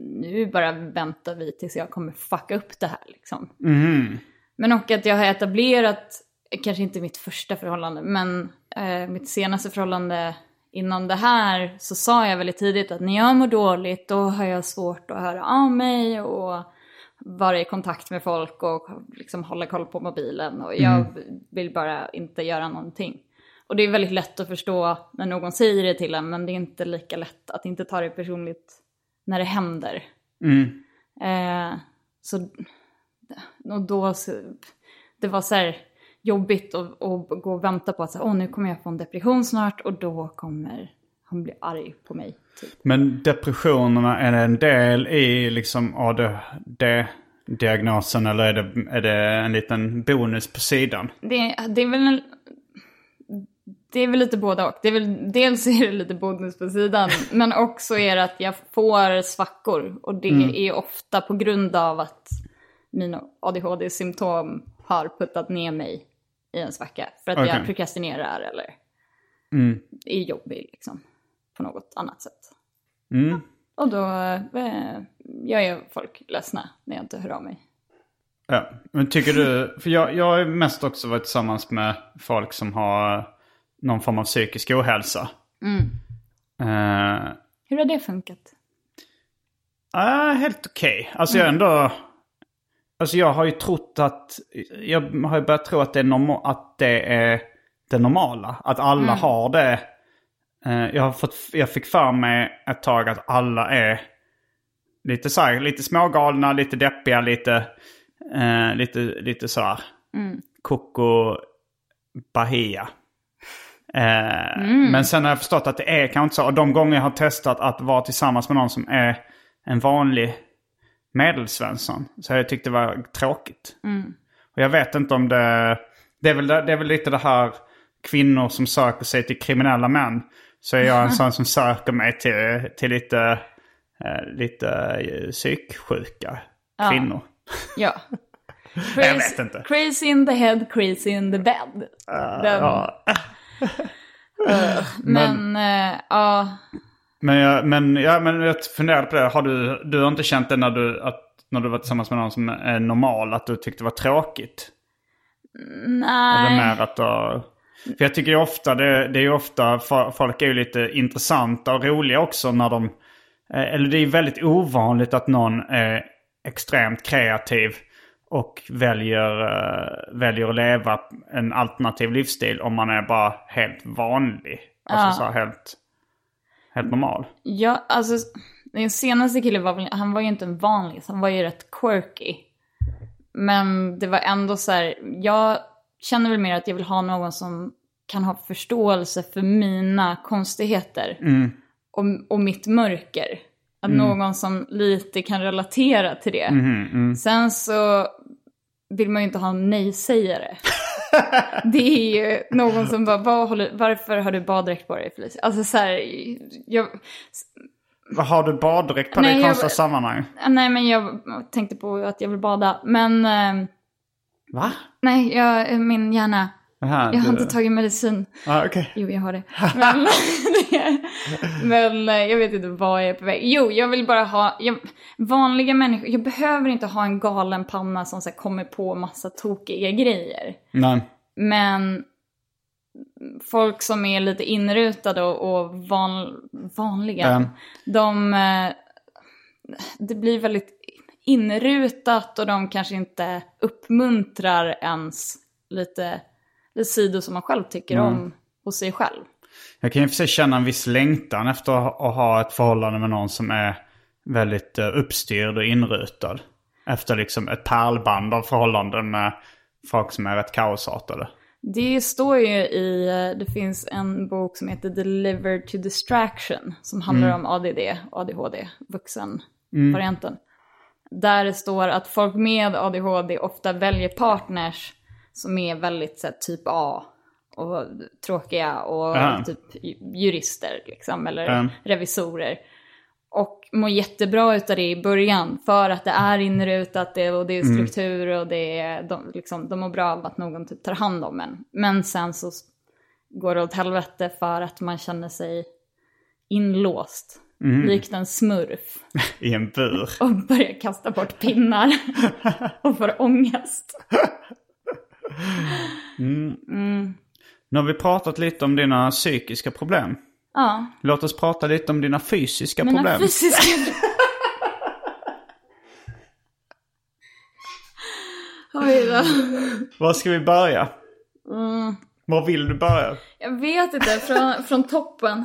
nu bara väntar vi tills jag kommer fucka upp det här liksom. Mhm. Men och att jag har etablerat, kanske inte mitt första förhållande, men eh, mitt senaste förhållande innan det här så sa jag väldigt tidigt att när jag mår dåligt då har jag svårt att höra av mig och vara i kontakt med folk och liksom hålla koll på mobilen och jag vill bara inte göra någonting. Och det är väldigt lätt att förstå när någon säger det till en men det är inte lika lätt att inte ta det personligt när det händer. Mm. Eh, så och då, så, det var så här jobbigt att, att gå och vänta på att så här, Åh, nu kommer jag få en depression snart och då kommer han bli arg på mig. Typ. Men depressionerna, är det en del i liksom ADHD-diagnosen eller är det, är det en liten bonus på sidan? Det, det är väl en, det är väl lite både och. Det är väl, dels är det lite bonus på sidan, men också är det att jag får svackor. Och det är ofta på grund av att mina ADHD-symptom har puttat ner mig i en svacka. För att Okej. jag prokrastinerar eller är jobbig liksom, på något annat sätt. Mm. Och då eh, gör jag folk ledsna när jag inte hör av mig. Ja, men tycker du, för jag, jag har mest också varit tillsammans med folk som har någon form av psykisk ohälsa. Eh, Hur har det funkat? Ja, helt okej. Alltså jag är ändå... Alltså jag har ju trott att... Jag har ju börjat tro att det är, norma- att det, är det normala. Att alla har det. Eh, Jag, har fått, jag fick för mig ett tag att alla är lite så här, lite smågalna, lite deppiga, lite, eh, lite, lite så här. Coco Bahia. Eh, Men sen har jag förstått att det är kanske inte så. Och de gånger jag har testat att vara tillsammans med någon som är en vanlig medelsvensson. Så har jag tyckt det var tråkigt. Och jag vet inte om det... Det är, väl, det är väl lite det här kvinnor som söker sig till kriminella män. Så är jag en sån som söker mig till, till lite, eh, lite eh, psyksjuka kvinnor. Ja. Jag vet inte. Crazy in the head, crazy in the bed. Den, Ja. Men, eh, ja. Men jag, men, ja, men jag funderade på det. Har du, du har inte känt det när du, att, när du var tillsammans med någon som är normal, att du tyckte det var tråkigt? Nej. Eller mer att du, För jag tycker ju ofta, det, det är ju ofta, folk är ju lite intressanta och roliga också när de... eh, Eller det är ju väldigt ovanligt att någon är extremt kreativ och väljer, eh, väljer att leva en alternativ livsstil om man är bara helt vanlig. Alltså så här helt, helt normal. Ja, alltså den senaste killen var väl, han var ju inte en vanlig, han var ju rätt quirky. Men det var ändå så här, jag känner väl mer att jag vill ha någon som kan ha förståelse för mina konstigheter. Och, och mitt mörker. Att någon som lite kan relatera till det. Sen så vill man ju inte ha en nej-sägare. det är ju någon som bara, Vad håller, varför har du baddräkt på dig Felicia? Alltså så här, jag, Har du baddräkt på dig Nej, i jag- konstiga sammanhang? nej men jag tänkte på att jag vill bada. Men eh, Va? nej, jag, min hjärna, Aha, jag har du- inte tagit medicin. Ah, okej. Jo, jag har det. Men, men eh, jag vet inte vad jag är på väg. Jo, jag vill bara ha jag, vanliga människor. Jag behöver inte ha en galen panna som så här, kommer på massa tokiga grejer. Nej. Men folk som är lite inrutade och, och van, vanliga, Mm. de... eh, Det blir väldigt inrutat och de kanske inte uppmuntrar ens lite, lite sidor som man själv tycker Mm. om hos sig själv. Jag kan ju för sig känna en viss längtan efter att ha- ett förhållande med någon som är väldigt eh, uppstyrd och inrutad. Efter liksom ett pärlband av förhållanden med folk som är rätt kaosartade. Det står ju i, eh, det finns en bok som heter Delivered to Distraction som handlar om ADD, ADHD, vuxenvarianten. Där det står att folk med ADHD ofta väljer partners som är väldigt så här, typ A och tråkiga och Aha. typ jurister liksom, eller Mm. revisorer. Och mår jättebra utav det i början för att det är inrutat det, och det är struktur och det är, de, liksom, de mår bra av att någon typ tar hand om en. Men sen så går det åt helvete för att man känner sig inlåst. Likt en smurf. I en bur. Och börjar kasta bort pinnar. och får ångest. Nu har vi pratat lite om dina psykiska problem. Ja, Låt oss prata lite om dina fysiska mina problem. fysiska... Oj då. Var ska vi börja? Mm. Var vill du börja? Jag vet inte, från, från toppen.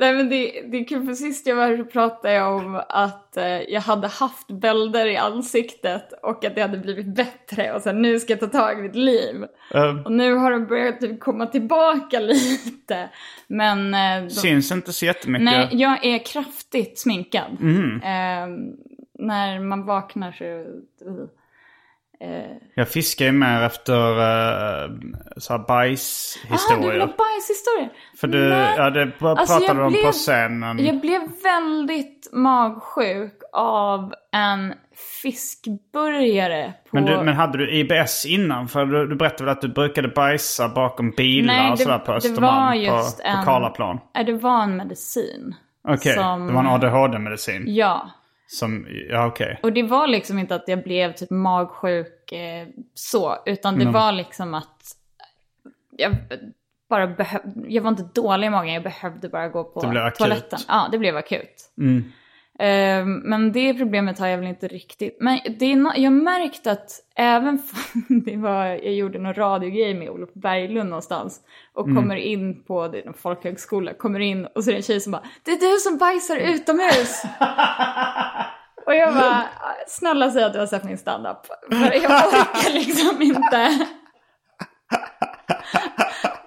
Nej men det, det är kul för sist jag var här så pratade jag om att eh, jag hade haft bälder i ansiktet och att det hade blivit bättre och sen nu ska jag ta tag i mitt liv. Um, Och nu har de börjat typ komma tillbaka lite. Men... eh, de, syns inte så jättemycket. nej, jag är kraftigt sminkad. Eh, när man vaknar så... Eh, Jag fiskar ju mer efter uh, så här bajshistorier. du vill ha bajshistorier? För du, Nej. ja det Alltså, pratade du om blev- på scenen. Jag blev väldigt magsjuk av en fiskburgare på... Men, du, men hade du IBS innan? För du, du berättade väl att du brukade bajsa bakom bilar Nej, och det- sådär på det var Östermalm just på, en- på Karlaplan? Nej, det var en medicin. Okej, som- det var en ADHD-medicin. Ja, Som, ja okej. och det var liksom inte att jag blev typ magsjuk eh, så, utan Mm. det var liksom att jag bara behövde, jag var inte dålig i magen, jag behövde bara gå på toaletten. Ja, det blev akut. Eh, men det problemet har jag väl inte riktigt. Men det är no- jag har märkt att även det var, jag gjorde någon radiogrej med Olof Berglund någonstans och kommer in på det, är en folkhögskola, kommer in och så är det en tjej som bara Det är du som bajsar utomhus! och jag bara, snälla säg att du har sett min standup. För jag orkar liksom inte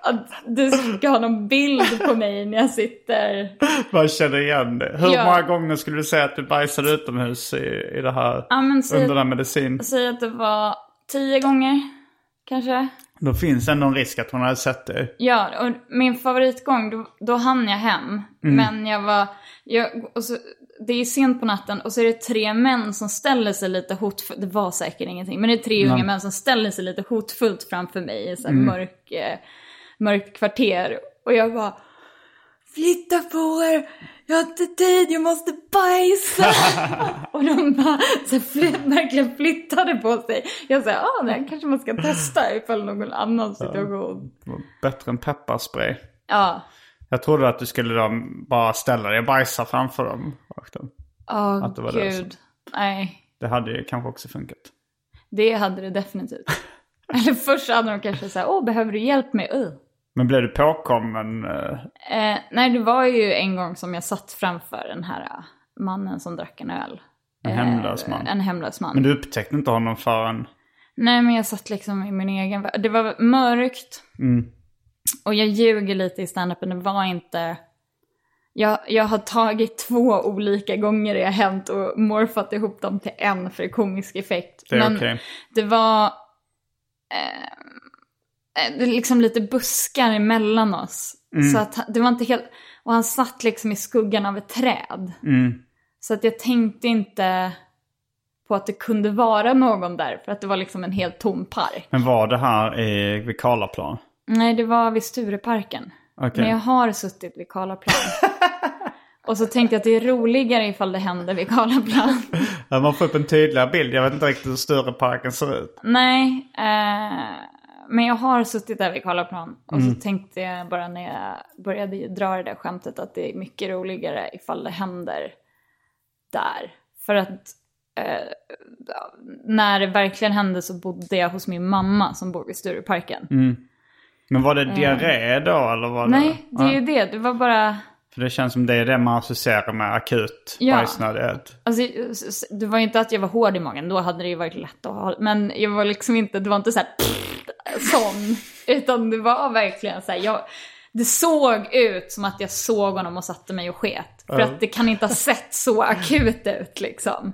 att du ska ha någon bild på mig när jag sitter Man känner igen det. Hur Ja. många gånger skulle du säga att du bajsade utomhus i, i det här, Ja, under den här medicin? Säg att det var tio gånger, kanske. Då finns ändå en risk att hon hade sett det. Ja, och min favoritgång, då, då hann jag hem. Men jag var, jag, och så, det är sent på natten och så är det tre män som ställer sig lite hotfullt, det var säkert ingenting, men det är tre unga män som ställer sig lite hotfullt framför mig i så här mörk, eh, mörkt kvarter. Och jag bara, flytta på er, jag har inte tid, jag måste bajsa. och de bara, så flytt, verkligen flyttade på sig. Jag sa, ah, men kanske man ska testa ifall någon annan situation. Bättre än pepparspray. Ja. Jag trodde att du skulle bara ställa dig och bajsa framför dem. Åh Att det var det gud. Nej, Det hade ju kanske också funkat. det hade det definitivt. Eller först hade de kanske sagt, åh behöver du hjälp med uh. Men blev du påkommen? eh, Eh, nej, det var ju en gång som jag satt framför den här eh, mannen som drack en öl. En hemlös man? En hemlös man. Men du upptäckte inte honom förrän... Nej, men jag satt liksom i min egen värld. Det var mörkt. Och jag ljuger lite i standupen, det var inte... Jag, jag har tagit två olika gånger det har hänt och morfat ihop dem till en för komisk effekt. Det är men okej. det var eh, liksom lite buskar emellan oss. Så att det var inte helt... Och han satt liksom i skuggan av ett träd. Så att jag tänkte inte på att det kunde vara någon där. För att det var liksom en helt tom park. Men var det här i, vid Karlaplan? Nej, det var vid Stureparken. Okej. Men jag har suttit vid Karlaplan. Och så tänkte jag att det är roligare ifall det händer vid Karlaplan. Man får upp en tydligare bild. Jag vet inte riktigt hur Stureparken ser ut. Nej, eh, men jag har suttit där vid Karlaplan. Och så tänkte jag bara när jag började dra det där skämtet att det är mycket roligare ifall det händer där. För att eh, när det verkligen hände så bodde jag hos min mamma som bor vid Stureparken. Men var det diarré då eller var det... Eh. Nej, det är ju det. Det var bara... För det känns som det är det man associerar med akut Ja. bajsnödighet. Alltså, det var ju inte att jag var hård i magen, då hade det ju varit lätt att ha. Men jag var liksom inte, det var inte så här sån. Utan det var verkligen så här, jag, det såg ut som att jag såg honom och satte mig och sket. För att det kan inte ha sett så akut ut liksom.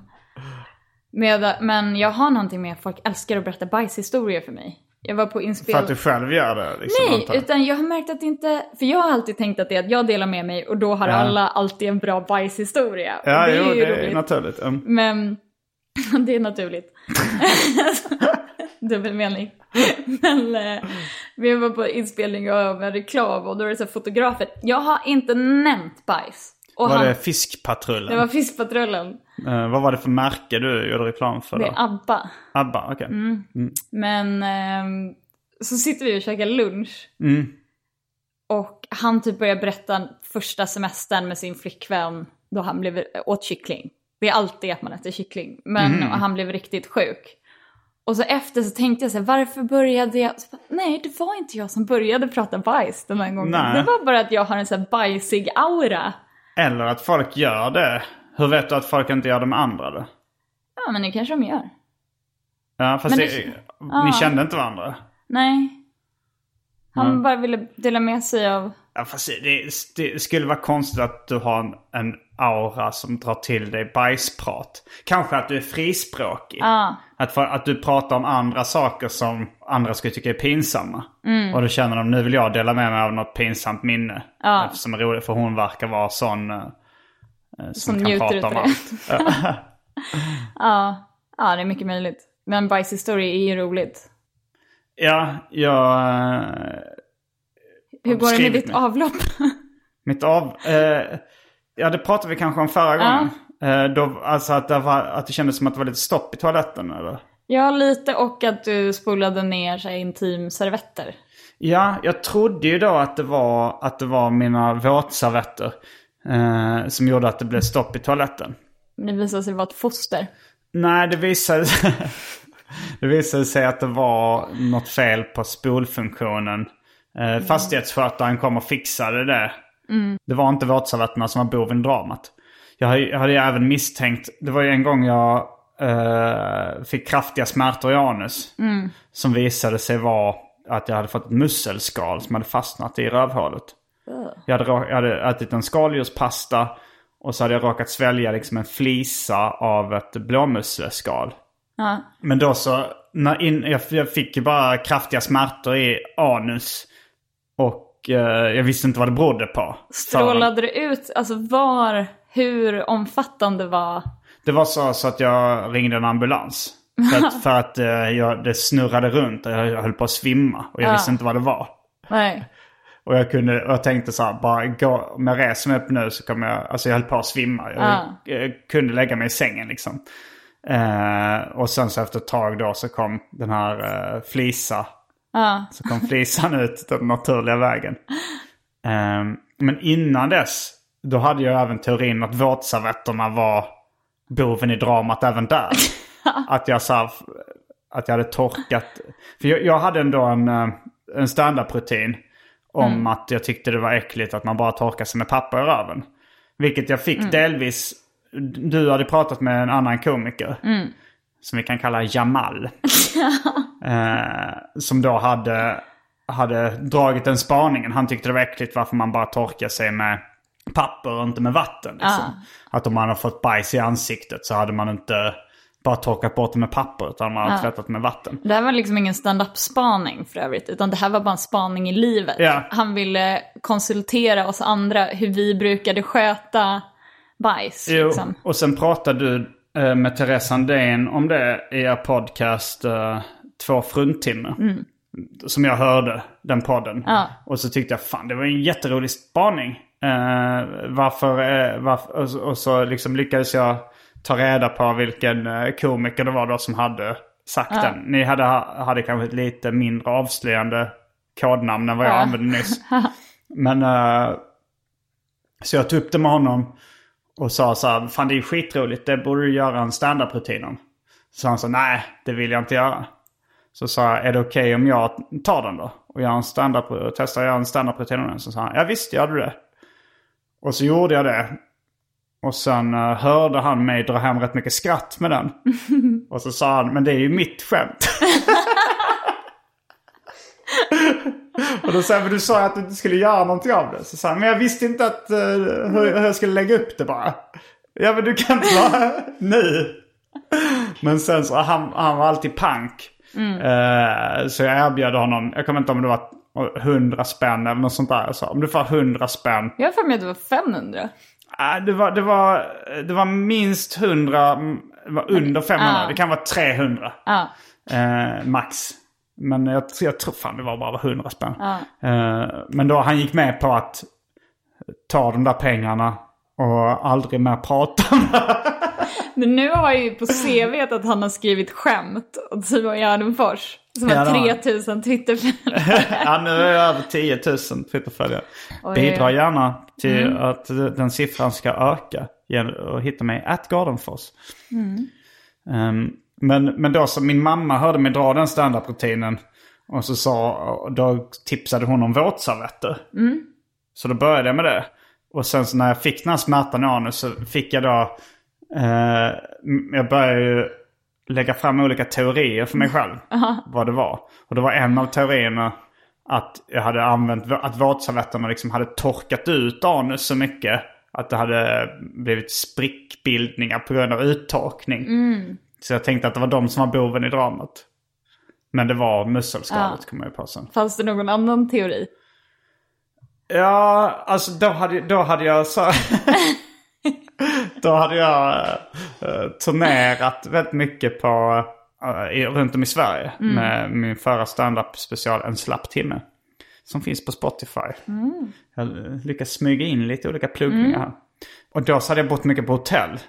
Med, men jag har någonting med att folk älskar att berätta bajshistorier för mig. Jag var på För inspel... att du själv gör det liksom, Nej, antar utan jag har märkt att det inte... För jag har alltid tänkt att det är att jag delar med mig och då har Ja. alla alltid en bra bajshistoria. Ja, det är jo, ju det är naturligt. Mm. Men det är naturligt. Dubbelmening. Men eh, vi var på inspelning av en reklam och då är det så här fotografer. Jag har inte nämnt bajs. Och Var han, det Fiskpatrullen? det var Fiskpatrullen. Eh, vad var det för märke du gjorde reklam för Det då? är ABBA. Abba, okej. Mm. Men ehm, så sitter vi och käkar lunch. Mm. Och han typ börjar berätta första semestern med sin flickvän då han blev, åt kyckling. Det är alltid att man äter kyckling. Men Mm. han blev riktigt sjuk. Och så efter så tänkte jag så här, varför började jag? Bara, Nej, det var inte jag som började prata bajs den här gången. Nej. Det var bara att jag har en så här bajsig aura. Eller att folk gör det. Hur vet du att folk inte gör det med andra då? Ja, men det kanske de gör. Ja, fast det, det- ni ja. kände inte varandra? Nej. Han Mm. bara ville dela med sig av... Ja, fast det, det skulle vara konstigt att du har en, en aura som drar till dig bajsprat. Kanske att du är frispråkig. Ja. Att, för, att du pratar om andra saker som andra skulle tycka är pinsamma. Mm. Och då känner de, nu vill jag dela med mig av något pinsamt minne. Ja. Som är roligt, för hon verkar vara sån eh, eh, som, Som kan prata om det. allt. Ja. ja, det är mycket möjligt. Men bajshistoria är ju roligt. Ja, jag... eh, Hur går det med ditt mig. avlopp? Mitt av... Eh, ja, det pratade vi kanske om förra gången. Eh, då, alltså att det, var, att det kändes som att det var lite stopp i toaletten eller? Ja, lite och att du spolade ner så här, intimservetter. Ja, jag trodde ju då att det var, att det var mina våtservetter eh, som gjorde att det blev stopp i toaletten. Men det visade sig vara ett foster. Nej, det visade, det visade sig att det var något fel på spolfunktionen. Eh, Fastighetsskötaren kom och fixade det. Det var inte våtservetterna som var boven i dramat. Jag hade, ju även misstänkt, det var ju en gång jag eh, fick kraftiga smärtor i anus. Som visade sig vara att jag hade fått ett musselskal som hade fastnat i rövhålet. Jag hade, jag hade ätit en skaldjurspasta och så hade jag råkat svälja liksom en flisa av ett blåmussleskal. Ja. Men då så, när in, jag, jag fick ju bara kraftiga smärtor i anus. Och jag visste inte vad det berodde på. Strålade det ut, alltså var, hur omfattande var... Det var så, så att jag ringde en ambulans. För att, för att eh, jag, det snurrade runt och jag höll på att svimma. Och jag Ja. visste inte vad det var. Nej. Och jag, kunde, och jag tänkte så här, bara gå, om jag reser mig upp nu så kommer jag, alltså jag höll på att svimma. Jag, Ja. jag kunde lägga mig i sängen liksom. Eh, och sen så efter ett tag då så kom den här eh, Flisa. Ja. Så kom Flisan ut den naturliga vägen. Eh, men innan dess, då hade jag även teorin att våtservetterna var boven i dramat även där. att jag sa att jag hade torkat. För jag, jag hade ändå en, eh, en standup-rutin om att jag tyckte det var äckligt att man bara torkar sig med papper i röven. Vilket jag fick delvis. Du hade pratat med en annan komiker. Som vi kan kalla Jamal. eh, som då hade, hade dragit den spaningen. Han tyckte det var äckligt varför man bara torkar sig med papper och inte med vatten. Liksom. Att om man har fått bajs i ansiktet så hade man inte bara torkat bort det med papper utan man hade tvättat med vatten. Det här var liksom ingen stand-up-spaning för övrigt, utan det här var bara en spaning i livet. Ja. Han ville konsultera oss andra hur vi brukade sköta bajs. Jo, Liksom. och sen pratade du med Therese Sandén om det i er podcast eh, Två fruntimmer. Som jag hörde, den podden. Ja. Och så tyckte jag fan det var en jätterolig spaning. Eh, varför, eh, varför och, så- och så liksom lyckades jag ta reda på vilken eh, komiker det var då som hade sagt den. Ni hade, hade kanske ett lite mindre avslöjande kodnamn än vad jag Ja. använde nyss. Men eh, så jag tog upp det med honom och sa så här, fan det är skitroligt, det borde du göra en standup-rutin om. Så han sa, nej det vill jag inte göra. Så sa jag, är det okej om jag tar den då? Och gör en standup, och testar göra en standup-rutin om den? Så sa han, ja visst gör du det. Och så gjorde jag det. Och sen eh, hörde han mig dra hem rätt mycket skratt med den. och så sa han, men det är ju mitt skämt. Och då sa jag, du sa att du inte skulle göra någonting av det. Så sa han, men jag visste inte att, eh, hur, hur jag skulle lägga upp det bara. Ja men du kan inte vara nu. Men sen så, han, han var alltid pank. Eh, så jag erbjöd honom, jag kommer inte ihåg om det var 100 spänn eller något sånt där. Jag sa, om du får 100 spänn. Jag har för mig att det var 500. Ah, det, var, det, var, det var minst 100, mm, det var under 500. Ja. Det kan vara 300. Ja. Eh, max. Men jag, jag tror fan det var bara 100 spänn. Eh, men då han gick med på att ta de där pengarna och aldrig mer prata om det. Men nu har jag ju på CV att han har skrivit skämt åt Simon Gärdenfors. Som Ja, har han. 3000 Twitterföljare. ja, nu är jag över 10 000 Twitterföljare. Bidra gärna till att den siffran ska öka. Att hitta mig at Gardenfors. Ehm, men, men då så min mamma hörde mig dra den standup-rutinen. Och så sa, då tipsade hon om våtservetter. Så då började jag med det. Och sen så när jag fick den här smärtan i anus så fick jag då... Eh, jag började ju lägga fram olika teorier för mig själv. Vad det var. Och det var en av teorierna att jag hade använt, att våtservetterna liksom hade torkat ut anus så mycket. Att det hade blivit sprickbildningar på grund av uttorkning. Så jag tänkte att det var de som var boven i dramat. Men det var musselskalet kom jag på sen. Fanns det någon annan teori? Ja, alltså då hade, då hade jag så... då hade jag uh, turnerat väldigt mycket på, i- runt om i Sverige. Med min förra standup special En slapp timme. Som finns på Spotify. Jag lyckas smyga in lite olika pluggningar här. Och då så hade jag bott mycket på hotell.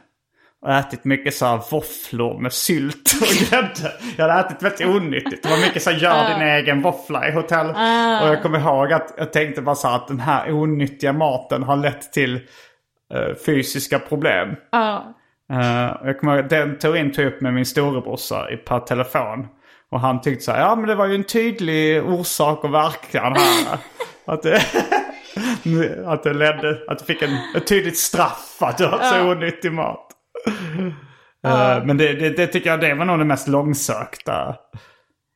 Och ätit mycket så här våfflor med sylt och grädde. Jag hade ätit väldigt onyttigt. Det var mycket så här gör din egen våffla i hotell. Och jag kommer ihåg att jag tänkte bara så här att den här onyttiga maten har lett till eh, fysiska problem. Och jag kommer ihåg, den teorin tog jag upp med min storebrorsa per telefon. Och han tyckte så här, ja men det var ju en tydlig orsak och verkan här. att, det, att det ledde, att du fick en, ett tydligt straff att du åt så onyttig mat. Eh, men det, det, det tycker jag det var nog det mest långsökta.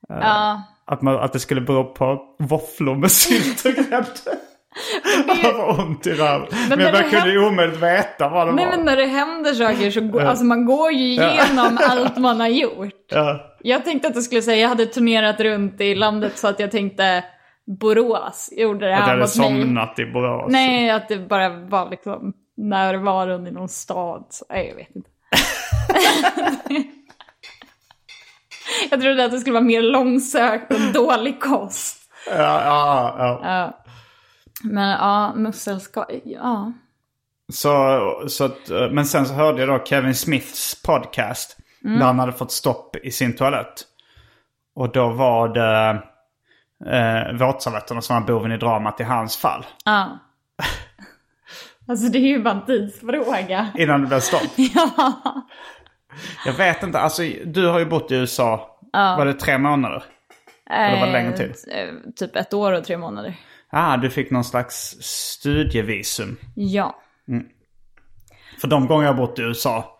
ja. Att, man, att det skulle bero på våfflor med sylt och grädde. Det var ont i röven. Men, när jag kunde ju omöjligt veta vad det Nej var. men när det händer saker så går, alltså man går ju igenom allt man har gjort. Ja. Jag tänkte att du skulle säga, jag hade turnerat runt i landet så att jag tänkte Borås gjorde det Att jag här hade mot mig. somnat i Borås. Nej, att det bara var liksom närvaron i någon stad. Så, nej, jag vet inte. jag trodde att det skulle vara mer långsökt och dålig kost. Ja, ja, ja. Ja. Men ja, musselskal, ja. Så, så att, men sen så hörde jag då Kevin Smiths podcast. Där han hade fått stopp i sin toalett. Och då var det eh, våtservetterna som var boven i dramat i hans fall. Ja. Alltså det är ju bara en tidsfråga. Innan det blev stopp. Ja. Jag vet inte, alltså du har ju bott i USA. Var det tre månader? Eller var det längre tid? Eh, Typ ett år och tre månader. Ah, du fick någon slags studievisum. Ja. För de gånger jag har bott i USA,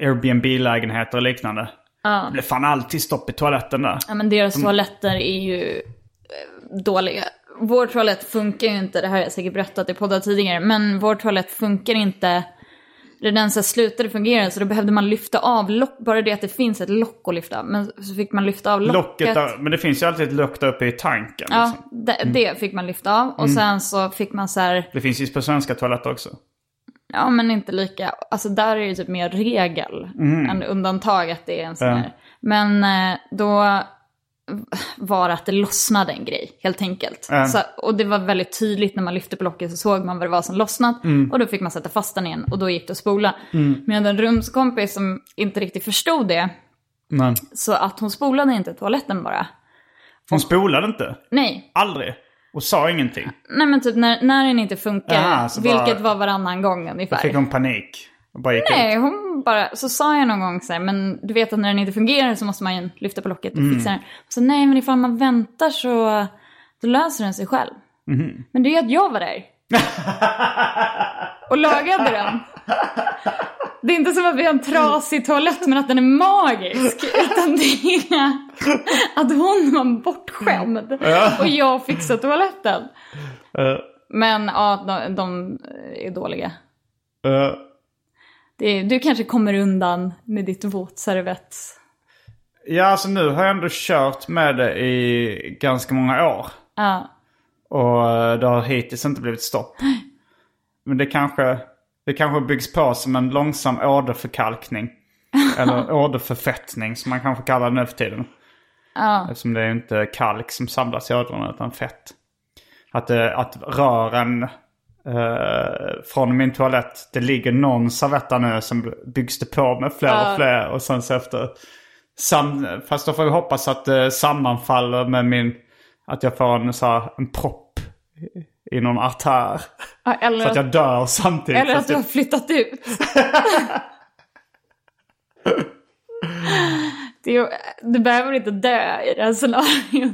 Airbnb-lägenheter och liknande. Det blev fan alltid stopp i toaletten där. Ja men deras toaletter är ju eh, dåliga. Vår toalett funkar ju inte, det här har jag säkert berättat i poddar tidigare, men vår toalett funkar inte. Den så slutade fungera så då behövde man lyfta av lock, bara det att det finns ett lock att lyfta. Men så fick man lyfta av locket. Locket, men det finns ju alltid ett lock där uppe i tanken. Ja, Liksom. det, det fick man lyfta av. Och sen så fick man så här, Det finns ju på svenska toaletter också. ja men inte lika, alltså där är det typ mer regel än undantag att det är en sån här. Men eh, då var att det lossnade en grej, helt enkelt. Ja. Så, och det var väldigt tydligt när man lyfte på locket så såg man vad det var som lossnat. Och då fick man sätta fast den igen och då gick det att spola. Men jag hade en rumskompis som inte riktigt förstod det. Men Så att hon spolade inte toaletten bara. hon spolade inte. Nej, Aldrig. Och sa ingenting. nej men typ när, när den inte funkar, Aha, så bara- vilket var varannan gång Då ungefär. fick hon panik. Bara gick ut. Nej, hon bara, så sa jag någon gång så här, men du vet att när den inte fungerar så måste man ju lyfta på locket och Mm. fixa den. Så nej, men ifall man väntar så då löser den sig själv. Mhm. Men det är ju att jag var där. och lagade den. Det är inte som att vi har en trasig toalett men att den är magisk. Utan det är att hon var bortskämd. Och jag fixade toaletten. Eh, Men ja, de, de är dåliga. Eh, Det du kanske kommer undan med ditt våtservett. ja, alltså nu har jag ändå kört med det i ganska många år. Ja. Och eh, det har hittills inte blivit stopp. Men det kanske, det kanske byggs på som en långsam åderförkalkning. Eller åderförfettning som man kanske kallar det nu för tiden. Ja. Eftersom det är inte kalk som samlas i ådrorna utan fett. Att, det, att rören eh, från min toalett, det ligger någon servett där nu som byggs det på med fler och fler. Och sen så efter, sam, fast då får vi hoppas att det sammanfaller med min, att jag får en, så här, en propp i någon artär. Ja, Eller, Så att jag dör samtidigt. eller att du har flyttat ut. det du behöver inte dö i det här scenariot.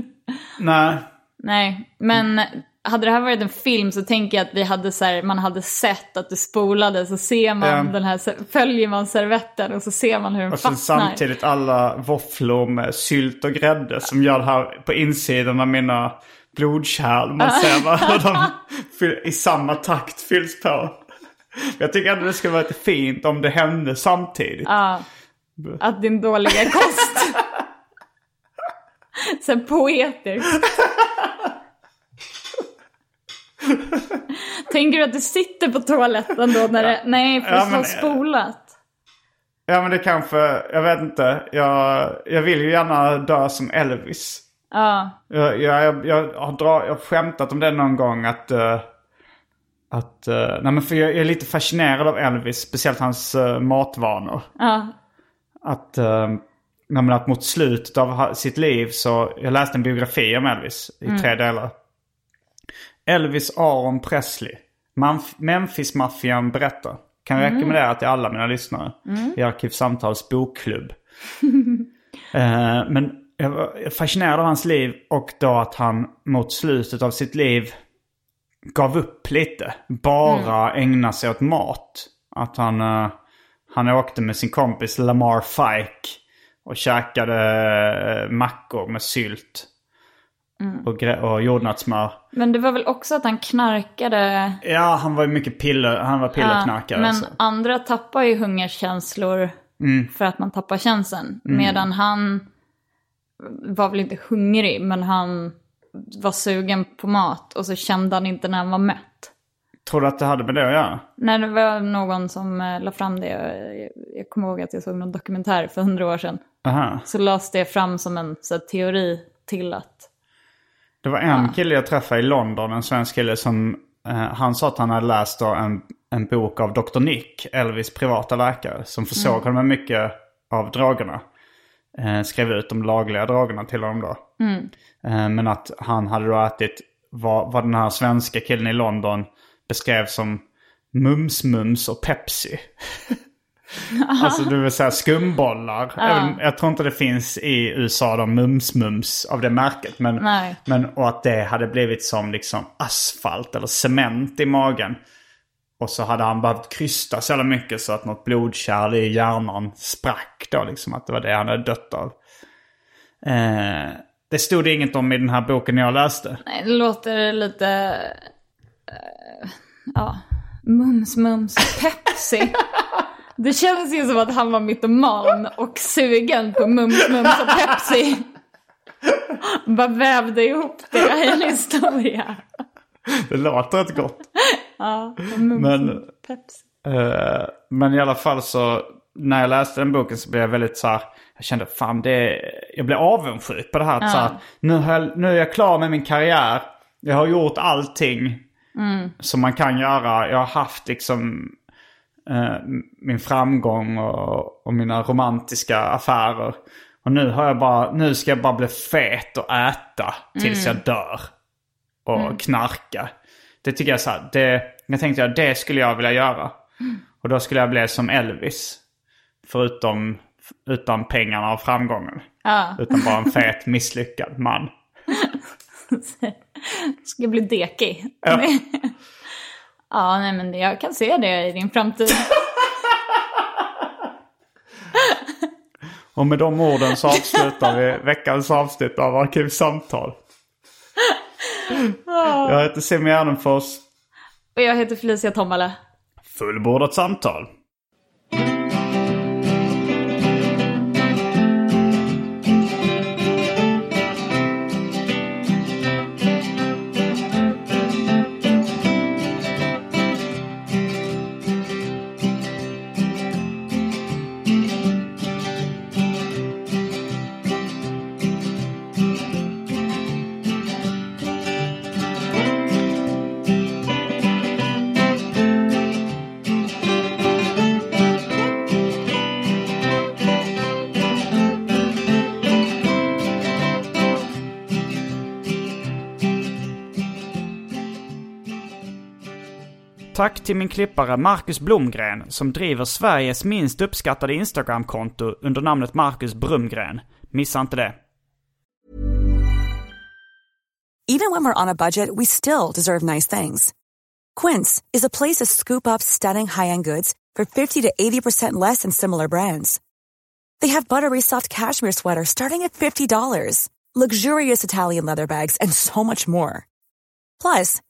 Nej. Nej, men hade det här varit en film så tänker jag att vi hade så här, man hade sett att det spolade så ser man Ja. den här, följer man servetten och så ser man hur den Och sen fastnar. samtidigt alla våfflor med sylt och grädde som gör det här på insidan av mina blodkärl. Man ser bara hur de i samma takt fylls på. Jag tycker ändå det skulle vara lite fint om det hände samtidigt. Ja. Att din dåliga kost. här poetiskt. Tänker du att du sitter på toaletten då när det... Nej, för Ja, men- spolat. Ja men det kanske, jag vet inte. Jag, jag vill ju gärna dö som Elvis. Ja. Jag, jag, jag, har, dra, jag har skämtat om det någon gång att... eh, att eh, nej men för jag, är lite fascinerad av Elvis, speciellt hans uh, matvanor. Ja. Att, uh, nej men att mot slutet av sitt liv så... Jag läste en biografi om Elvis i tre delar. Elvis Aron Presley. Manf- Memphis-maffian berättar. Kan rekommendera till alla mina lyssnare. I Arkivsamtals bokklubb. Eh, men jag var fascinerad av hans liv och då att han mot slutet av sitt liv gav upp lite. Bara ägna sig åt mat. Att han, eh, han åkte med sin kompis Lamar Fike och käkade eh, mackor med sylt. Och, gre- och jordnötssmör. Men det var väl också att han knarkade... Ja, han var ju mycket piller, han var pillerknarkare. men så. andra tappar ju hungerkänslor för att man tappar känslan. Medan han var väl inte hungrig, men han var sugen på mat och så kände han inte när han var mätt. Tror du att det hade med det att göra? När det var någon som eh, la fram det, jag, jag kommer ihåg att jag såg någon dokumentär för hundra år sedan. Aha. Så lades det fram som en så här, teori till att Det var en kille jag träffade i London, en svensk kille som... Eh, han sa att han hade läst en, en bok av Dr. Nick, Elvis privata läkare, som försåg honom med mycket av drogerna. Eh, skrev ut de lagliga drogerna till honom då. Eh, men att han hade då ätit vad, vad den här svenska killen i London beskrev som mums-mums och Pepsi. alltså det vill säga skumbollar. Även, jag tror inte det finns i USA de mums-mums av det märket. Men, Nej. men, och att det hade blivit som liksom asfalt eller cement i magen. Och så hade han behövt krysta så jävla mycket så att något blodkärl i hjärnan sprack då. Liksom att det var det han hade dött av. Eh, det stod det inget om i den här boken jag läste. Nej, det låter lite... eh, ja, mums, mums, Pepsi. Det känns ju som att han var mytoman och sugen på mums, mums och Pepsi. Bara vävde ihop det i en historia. Det låter rätt gott. Ja, mums, Men- Pepsi. Eh, men i alla fall så när jag läste den boken så blev jag väldigt så här. Jag kände fan det, jag blev avundsjuk på det här. att Så här nu, jag, nu är jag klar med min karriär. Jag har gjort allting som man kan göra. Jag har haft liksom min framgång och, och mina romantiska affärer. Och nu har jag bara, nu ska jag bara bli fet och äta tills jag dör. Och knarka. Det tycker jag så här, det, jag tänkte att det skulle jag vilja göra. Och då skulle jag bli som Elvis. Förutom utan pengarna och framgången. Ja, Utan bara en fet misslyckad man. ska bli dekig. Ja. Ja, nej men jag kan se det i din framtid. Och med de orden så avslutar vi veckans avsnitt av Arkivsamtal. Jag heter Simon Gärdenfors. Och jag heter Felicia Tomala. Fullbordat samtal. Tack till min klippare Marcus Blomgren som driver Sveriges minst uppskattade Instagramkonto under namnet Marcus Brumgren. Missa inte det. Even when we're on a budget, we still deserve nice things. Quince is a place to scoop up stunning high-end goods for 50 to 80% less than similar brands. They have buttery soft cashmere sweaters starting at $50, luxurious Italian leather bags, and so much more. Plus,